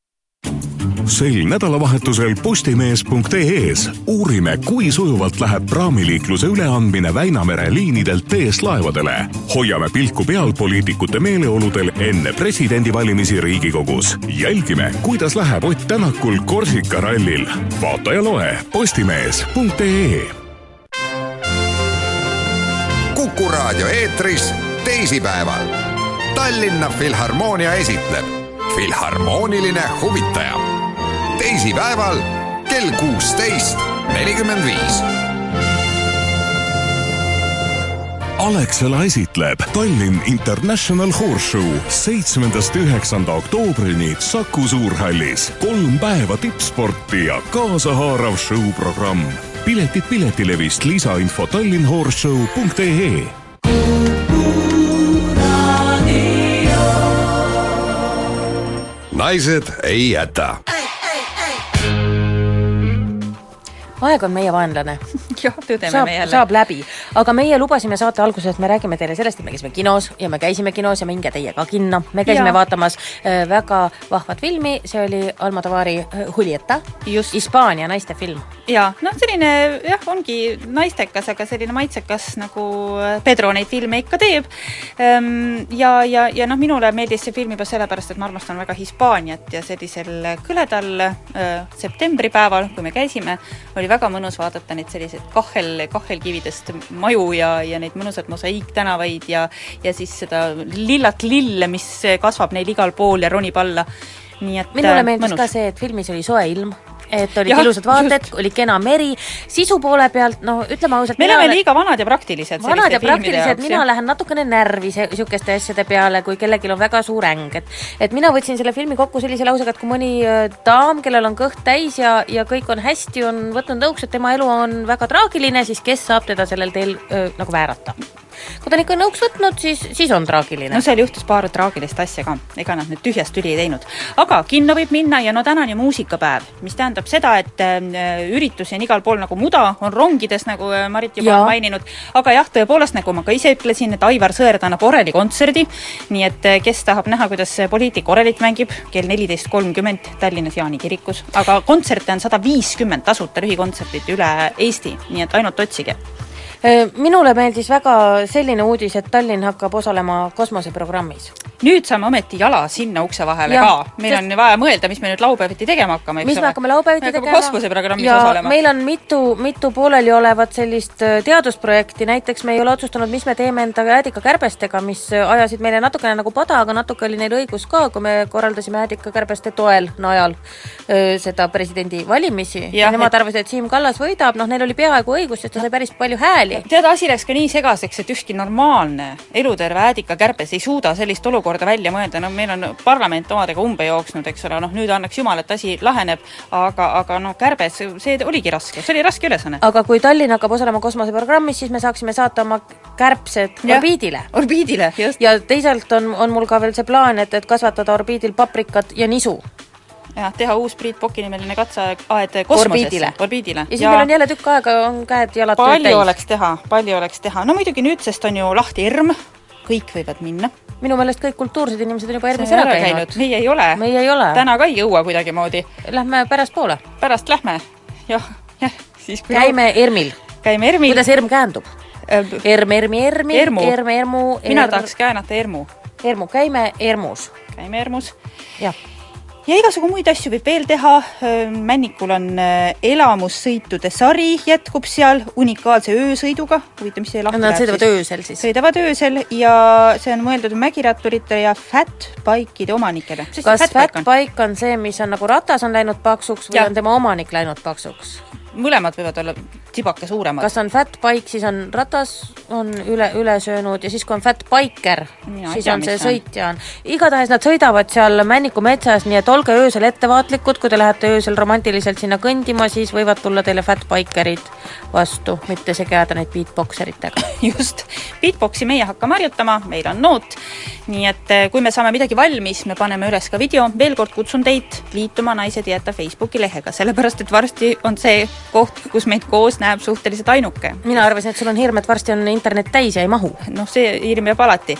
sel nädalavahetusel Postimees.ee-s uurime, kui sujuvalt läheb praamiliikluse üleandmine Väinamere liinidelt TS Laevadele. hoiame pilku peal poliitikute meeleoludel enne presidendivalimisi Riigikogus. jälgime, kuidas läheb Ott Tänakul Korsika rallil. vaata ja loe Postimees.ee Kuku raadio eetris teisipäeval. Tallinna Filharmoonia esitleb Filharmooniline huvitaja teisipäeval kell kuusteist nelikümmend viis. Alexela esitleb Tallinn International Horseshow seitsmendast üheksanda oktoobrini Saku Suurhallis. kolm päeva tippsporti ja kaasahaarav show-programm. piletid Piletilevist, lisainfo tallinnhorseshow.ee naised ei jäta aeg on meie vaenlane. jah, tõdeme saab, me jälle. saab läbi, aga meie lubasime saate alguses, et me räägime teile sellest, et me käisime kinos ja me käisime kinos ja minge teie ka kinno. me käisime Jaa. vaatamas äh, väga vahvat filmi, see oli Almodovari äh, Julieta, Hispaania naiste film. jaa, noh, selline jah, ongi naistekas, aga selline maitsekas, nagu Pedro neid filme ikka teeb. ja, ja, ja noh, minule meeldis see film juba sellepärast, et ma armastan väga Hispaaniat ja sellisel kõledal äh, septembripäeval, kui me käisime, oli väga mõnus vaadata neid selliseid kahel, kahelkividest maju ja, ja neid mõnusaid mosaiiktänavaid ja ja siis seda lillat lille, mis kasvab neil igal pool ja ronib alla. nii et minule äh, meeldis mõnus. ka see, et filmis oli soe ilm et olid Jah, ilusad vaated, oli kena meri, sisu poole pealt, no ütleme ausalt, me oleme olen- liiga vanad ja praktilised vanad ja praktilised, mina jah. lähen natukene närvi niisuguste asjade peale, kui kellelgi on väga suur äng, et et mina võtsin selle filmi kokku sellise lausega, et kui mõni äh, daam, kellel on kõht täis ja, ja kõik on hästi, on võtnud nõuks, et tema elu on väga traagiline, siis kes saab teda sellel teel öö, nagu väärata. Kui ta on ikka nõuks võtnud, siis, siis on traagiline. no seal juhtus paar traagilist asja ka, ega nad nüüd tühjast tüli ei teinud. aga kinno võib minna ja no täna on ju muusikapäev, mis tähendab seda, et äh, üritusi on igal pool nagu muda, on rongides, nagu äh, Marit juba Jaa. on maininud, aga jah, tõepoolest, nagu ma ka ise ütlesin, et Aivar Sõerd annab oreli kontserdi, nii et äh, kes tahab näha, kuidas poliitik orelit mängib, kell neliteist kolmkümmend Tallinnas Jaani kirikus, aga kontserte on sada viiskümmend tasuta lühikontserdit üle Eesti, nii et ainult otsige Äh, minule meeldis väga selline uudis, et Tallinn hakkab osalema kosmoseprogrammis. nüüd saame ometi jala sinna ukse vahele Jah, ka, meil sest- on vaja mõelda, mis me nüüd laupäeviti tegema hakkame, eks mis me ole. hakkame laupäeviti Me hakkame tegema? kosmoseprogrammis ja osalema. meil on mitu, mitu pooleliolevat sellist äh, teadusprojekti, näiteks me ei ole otsustanud, mis me teeme enda äädikakärbestega, mis äh, ajasid meile natukene nagu pada, aga natuke oli neil õigus ka, kui me korraldasime äädikakärbeste toel najal seda presidendivalimisi ja, ja nemad et- arvasid, et Siim Kallas võidab, noh, neil oli peaaegu õigus, sest ta sai päris palju hääli. Tead, asi läks ka nii segaseks, et ükski normaalne eluterve äädikakärbes ei suuda sellist olukorda välja mõelda, no meil on parlament omadega umbe jooksnud, eks ole, noh nüüd annaks jumal, et asi laheneb, aga, aga noh, kärbes, see oligi raske, see oli raske ülesanne. aga kui Tallinn hakkab osalema kosmoseprogrammis, siis me saaksime saata oma kärbsed Jah, orbiidile. orbiidile, just. ja teisalt on, on mul ka veel see plaan, et, et kasvatada orbiidil paprikat ja nisu. Jah, teha uus Priit Poki nimeline katseaed kosmosesse, Orbiidile. orbiidile. ja siis ja... meil on jälle tükk aega, on käed-jalad palju oleks teha, palju oleks teha, no muidugi nüüdsest on ju lahti ERM, kõik võivad minna. minu meelest kõik kultuursed inimesed on juba ERM-is ära käinud. käinud. Meie ei ole. meie ei ole. täna ka ei jõua kuidagimoodi. Lähme pärastpoole. pärast lähme, jah, jah, siis kui käime ERM-il. käime ERM-il. kuidas ERM käändub? ERM, ERMi, ERMi, Ermu. ERM, ERMu, mina tahaks käänata ERMu. ERMu, käime ERMus. käime ERMus. jah. Ja igasugu muid asju võib veel teha, Männikul on elamussõitude sari, jätkub seal unikaalse öösõiduga, huvitav, mis see lahti Nad läheb sõidavad siis? öösel siis? sõidavad öösel ja see on mõeldud mägiratturite ja fatbike'ide omanikele. kas fatbike on see, mis on nagu ratas on läinud paksuks või Jah. on tema omanik läinud paksuks? Mõlemad võivad olla tibake suuremad. kas on fat bike, siis on ratas, on üle, üle söönud ja siis, kui on fat biker, siis tea, on see sõitja on. igatahes nad sõidavad seal Männiku metsas, nii et olge öösel ettevaatlikud, kui te lähete öösel romantiliselt sinna kõndima, siis võivad tulla teile fat bikerid vastu, mitte segi ajada neid beatboxeritega. just, beatboxi meie hakkame harjutama, meil on noot, nii et eh, kui me saame midagi valmis, me paneme üles ka video, veel kord kutsun teid liituma Naised ei jäta Facebooki lehega, sellepärast et varsti on see koht, kus meid koos näeb suhteliselt ainuke. mina arvasin, et sul on hirm, et varsti on internet täis ja ei mahu. noh, see hirm jääb alati.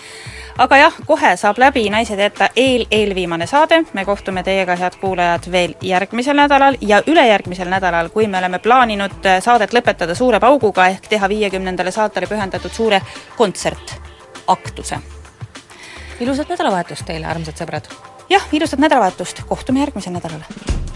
aga jah, kohe saab läbi Naised ei jäta eel-eelviimane saade, me kohtume teiega, head kuulajad, veel järgmisel nädalal ja ülejärgmisel nädalal, kui me oleme plaaninud eh, saadet lõpetada suure pauguga ehk teha viiekümnendale saatele pühendatud suure kontsertaktuse. ilusat nädalavahetust teile, armsad sõbrad! jah, ilusat nädalavahetust, kohtume järgmisel nädalal.